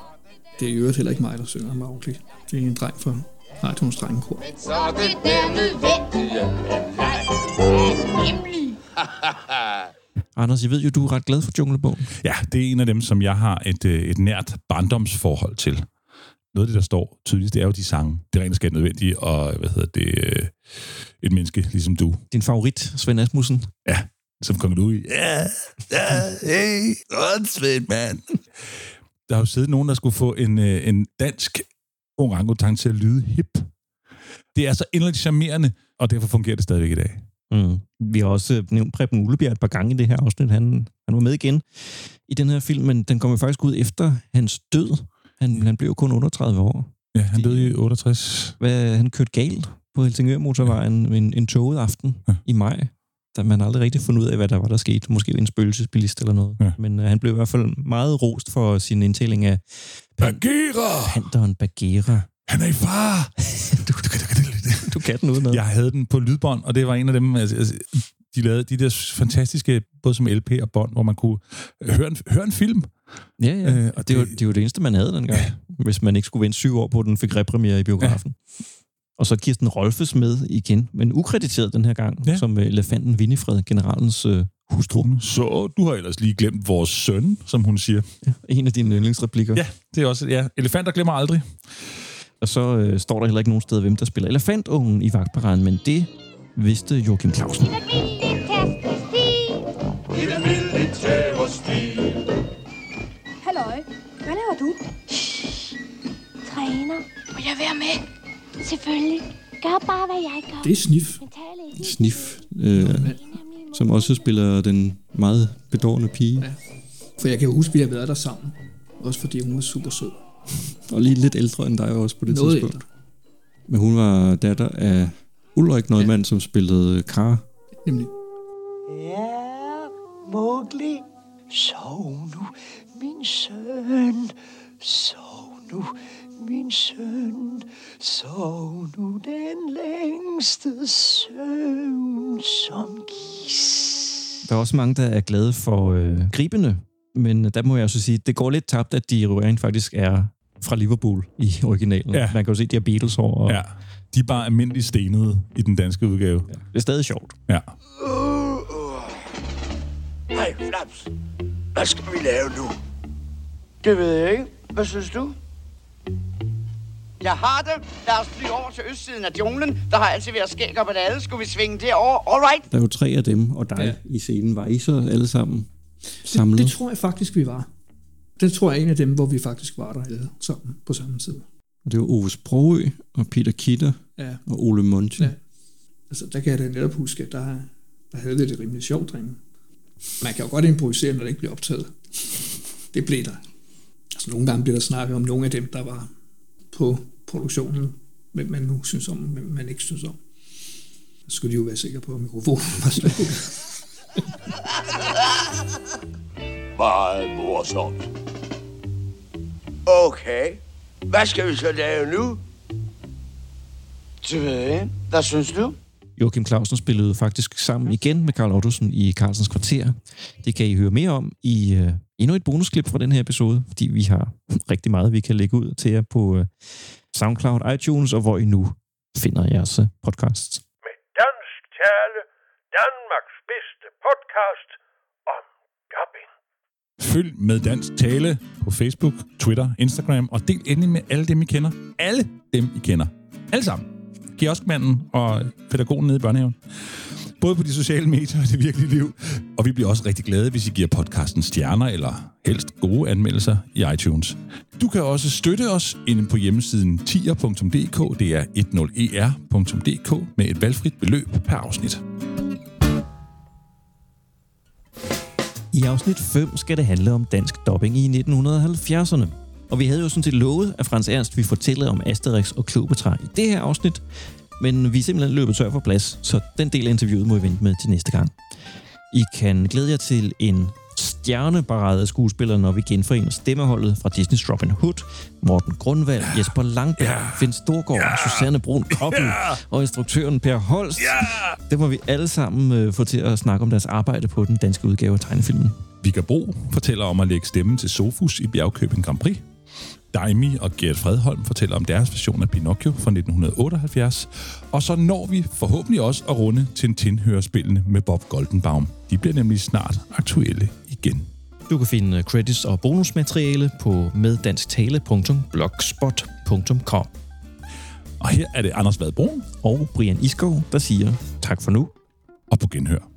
Det er i øvrigt heller ikke mig, der synger Mowgli. Det er en dreng fra Radioens Drengekor. Så er det der nødvendige Nemlig. Anders, jeg ved jo, du er ret glad for Junglebogen. Ja, det er en af dem, som jeg har et, øh, et nært barndomsforhold til. Noget af det, der står tydeligst, det er jo de sange. Det er rent skært nødvendigt, og hvad hedder det, øh, et menneske ligesom du. Din favorit, Svend Asmussen? Ja, som Kong Louis. Ja, ja, hey, åndssvagt, mand. Der har jo siddet nogen, der skulle få en, øh, en dansk orangutang til at lyde hip. Det er så inderligt charmerende, og derfor fungerer det stadigvæk i dag. Mm. Vi har også øh, nævnt Preben Ullebjerg et par gange i det her afsnit. Han, han var med igen i den her film, men den kommer faktisk ud efter hans død. Han, han blev jo kun 38 år. Ja, han døde i 68. Hvad, han kørte galt på Helsingør Motorvejen en, en toget aften ja. i maj. Da man aldrig rigtig fundet ud af, hvad der var, der skete. Måske en spøgelsesbilist eller noget. Ja. Men uh, han blev i hvert fald meget rost for sin indtæling af Bagheera! Panteren Bagheera. Han er i far! du kan den udenad. Jeg havde den på lydbånd, og det var en af dem, altså, altså, de lavede de der fantastiske, både som LP og bånd, hvor man kunne høre en, høre en film. Ja, ja. Øh, og det, var, det var det eneste, man havde dengang. Ja. Hvis man ikke skulle vente syv år på, at den fik repremiere i biografen. Ja. Og så Kirsten Rolfes med igen, men ukrediteret den her gang, ja. som elefanten Winifred, generalens øh, hustru. Så du har ellers lige glemt vores søn, som hun siger. Ja, en af dine yndlingsreplikker. Ja, det er også, ja. Elefanter glemmer aldrig. Og så øh, står der heller ikke nogen steder, hvem der spiller elefantungen i vagtparaden, men det vidste Joachim Clausen. Halløj, hvad laver du? Træner. Må jeg være med? Selvfølgelig. Gør bare, hvad jeg gør. Det er Snif. Snif, øh, som også spiller den meget bedårende pige. Ja. For jeg kan huske, at vi har været der sammen. Også fordi hun var super sød. Og lige lidt ældre end dig også på det Noget tidspunkt. Ældre. Men hun var datter af Ulrik Neumann, ja. som spillede Kara. Nemlig. Ja, Mowgli. Sov nu, min søn. Sov nu, min søn. Sov nu den længste søvn, som gis. Der er også mange, der er glade for øh, gribende, men der må jeg også sige, det går lidt tabt, at de rent faktisk er fra Liverpool i originalen. Ja. Man kan jo se, de har Beatles over. Og, Ja, de er bare almindeligt stenede i den danske udgave. Ja. Det er stadig sjovt. Ja. Hej, Flaps. Hvad skal vi lave nu? Det ved jeg ikke. Hvad synes du? Jeg har det. Lad os flyve over til østsiden af junglen. Der har altid været skæg op ad alle. Skulle vi svinge derover? All right. Der er jo tre af dem, og dig ja. i scenen. Var I så alle sammen samlet? Det, det tror jeg faktisk, vi var. Det tror jeg er en af dem, hvor vi faktisk var der alle sammen på samme tid. Og det var Ove Sprogø og Peter Kitter Ja. og Ole Monti. Ja. Altså, der kan jeg da netop huske, at der, der havde det det rimelig sjovt derinde. Man kan jo godt improvisere, når det ikke bliver optaget. Det blev der. Altså, nogle gange bliver der snakket om nogle af dem, der var på produktionen, hvem man nu synes om, hvem man ikke synes om. Så skulle de jo være sikre på, at mikrofonen var slukket. Meget morsomt. Okay. Hvad skal vi så lave nu? Det ved jeg ikke. Hvad synes du? Joachim Clausen spillede faktisk sammen igen med Karl Ottosen i Carlsens Kvarter. Det kan I høre mere om i uh, endnu et bonusklip fra den her episode, fordi vi har rigtig meget, vi kan lægge ud til jer på uh, SoundCloud, iTunes og hvor I nu finder jeres podcasts. Dansk tale, Danmarks bedste podcast. Følg med Dansk Tale på Facebook, Twitter, Instagram, og del endelig med alle dem, I kender. Alle dem, I kender. Alle sammen. Kioskmanden og pædagogen nede i børnehaven. Både på de sociale medier og det virkelige liv. Og vi bliver også rigtig glade, hvis I giver podcasten stjerner eller helst gode anmeldelser i iTunes. Du kan også støtte os inde på hjemmesiden tier.dk. Det er 10er.dk med et valgfrit beløb per afsnit. I afsnit 5 skal det handle om dansk dobbing i 1970'erne. Og vi havde jo sådan set lovet, at Frans Ernst vi fortælle om Asterix og Kleopatra i det her afsnit, men vi er simpelthen løbet tør for plads, så den del af interviewet må vi vente med til næste gang. I kan glæde jer til en stjerneparade af skuespillere, når vi genforener stemmeholdet fra Disney's Robin Hood, Morten Grundvald, yeah. Jesper Langberg, yeah. Finn Storgård, yeah. Susanne Brun Koppel yeah. og instruktøren Per Holst. Yeah. Det må vi alle sammen øh, få til at snakke om deres arbejde på den danske udgave af tegnefilmen. Vika Bro fortæller om at lægge stemmen til Sofus i Bjergkøbing Grand Prix. Daimi og Gert Fredholm fortæller om deres version af Pinocchio fra 1978. Og så når vi forhåbentlig også at runde Tintin-hørespillene med Bob Goldenbaum. De bliver nemlig snart aktuelle igen. Du kan finde credits og bonusmateriale på meddansktale.blogspot.com. Og her er det Anders Vadbrun og Brian Iskov, der siger tak for nu. Og på genhør.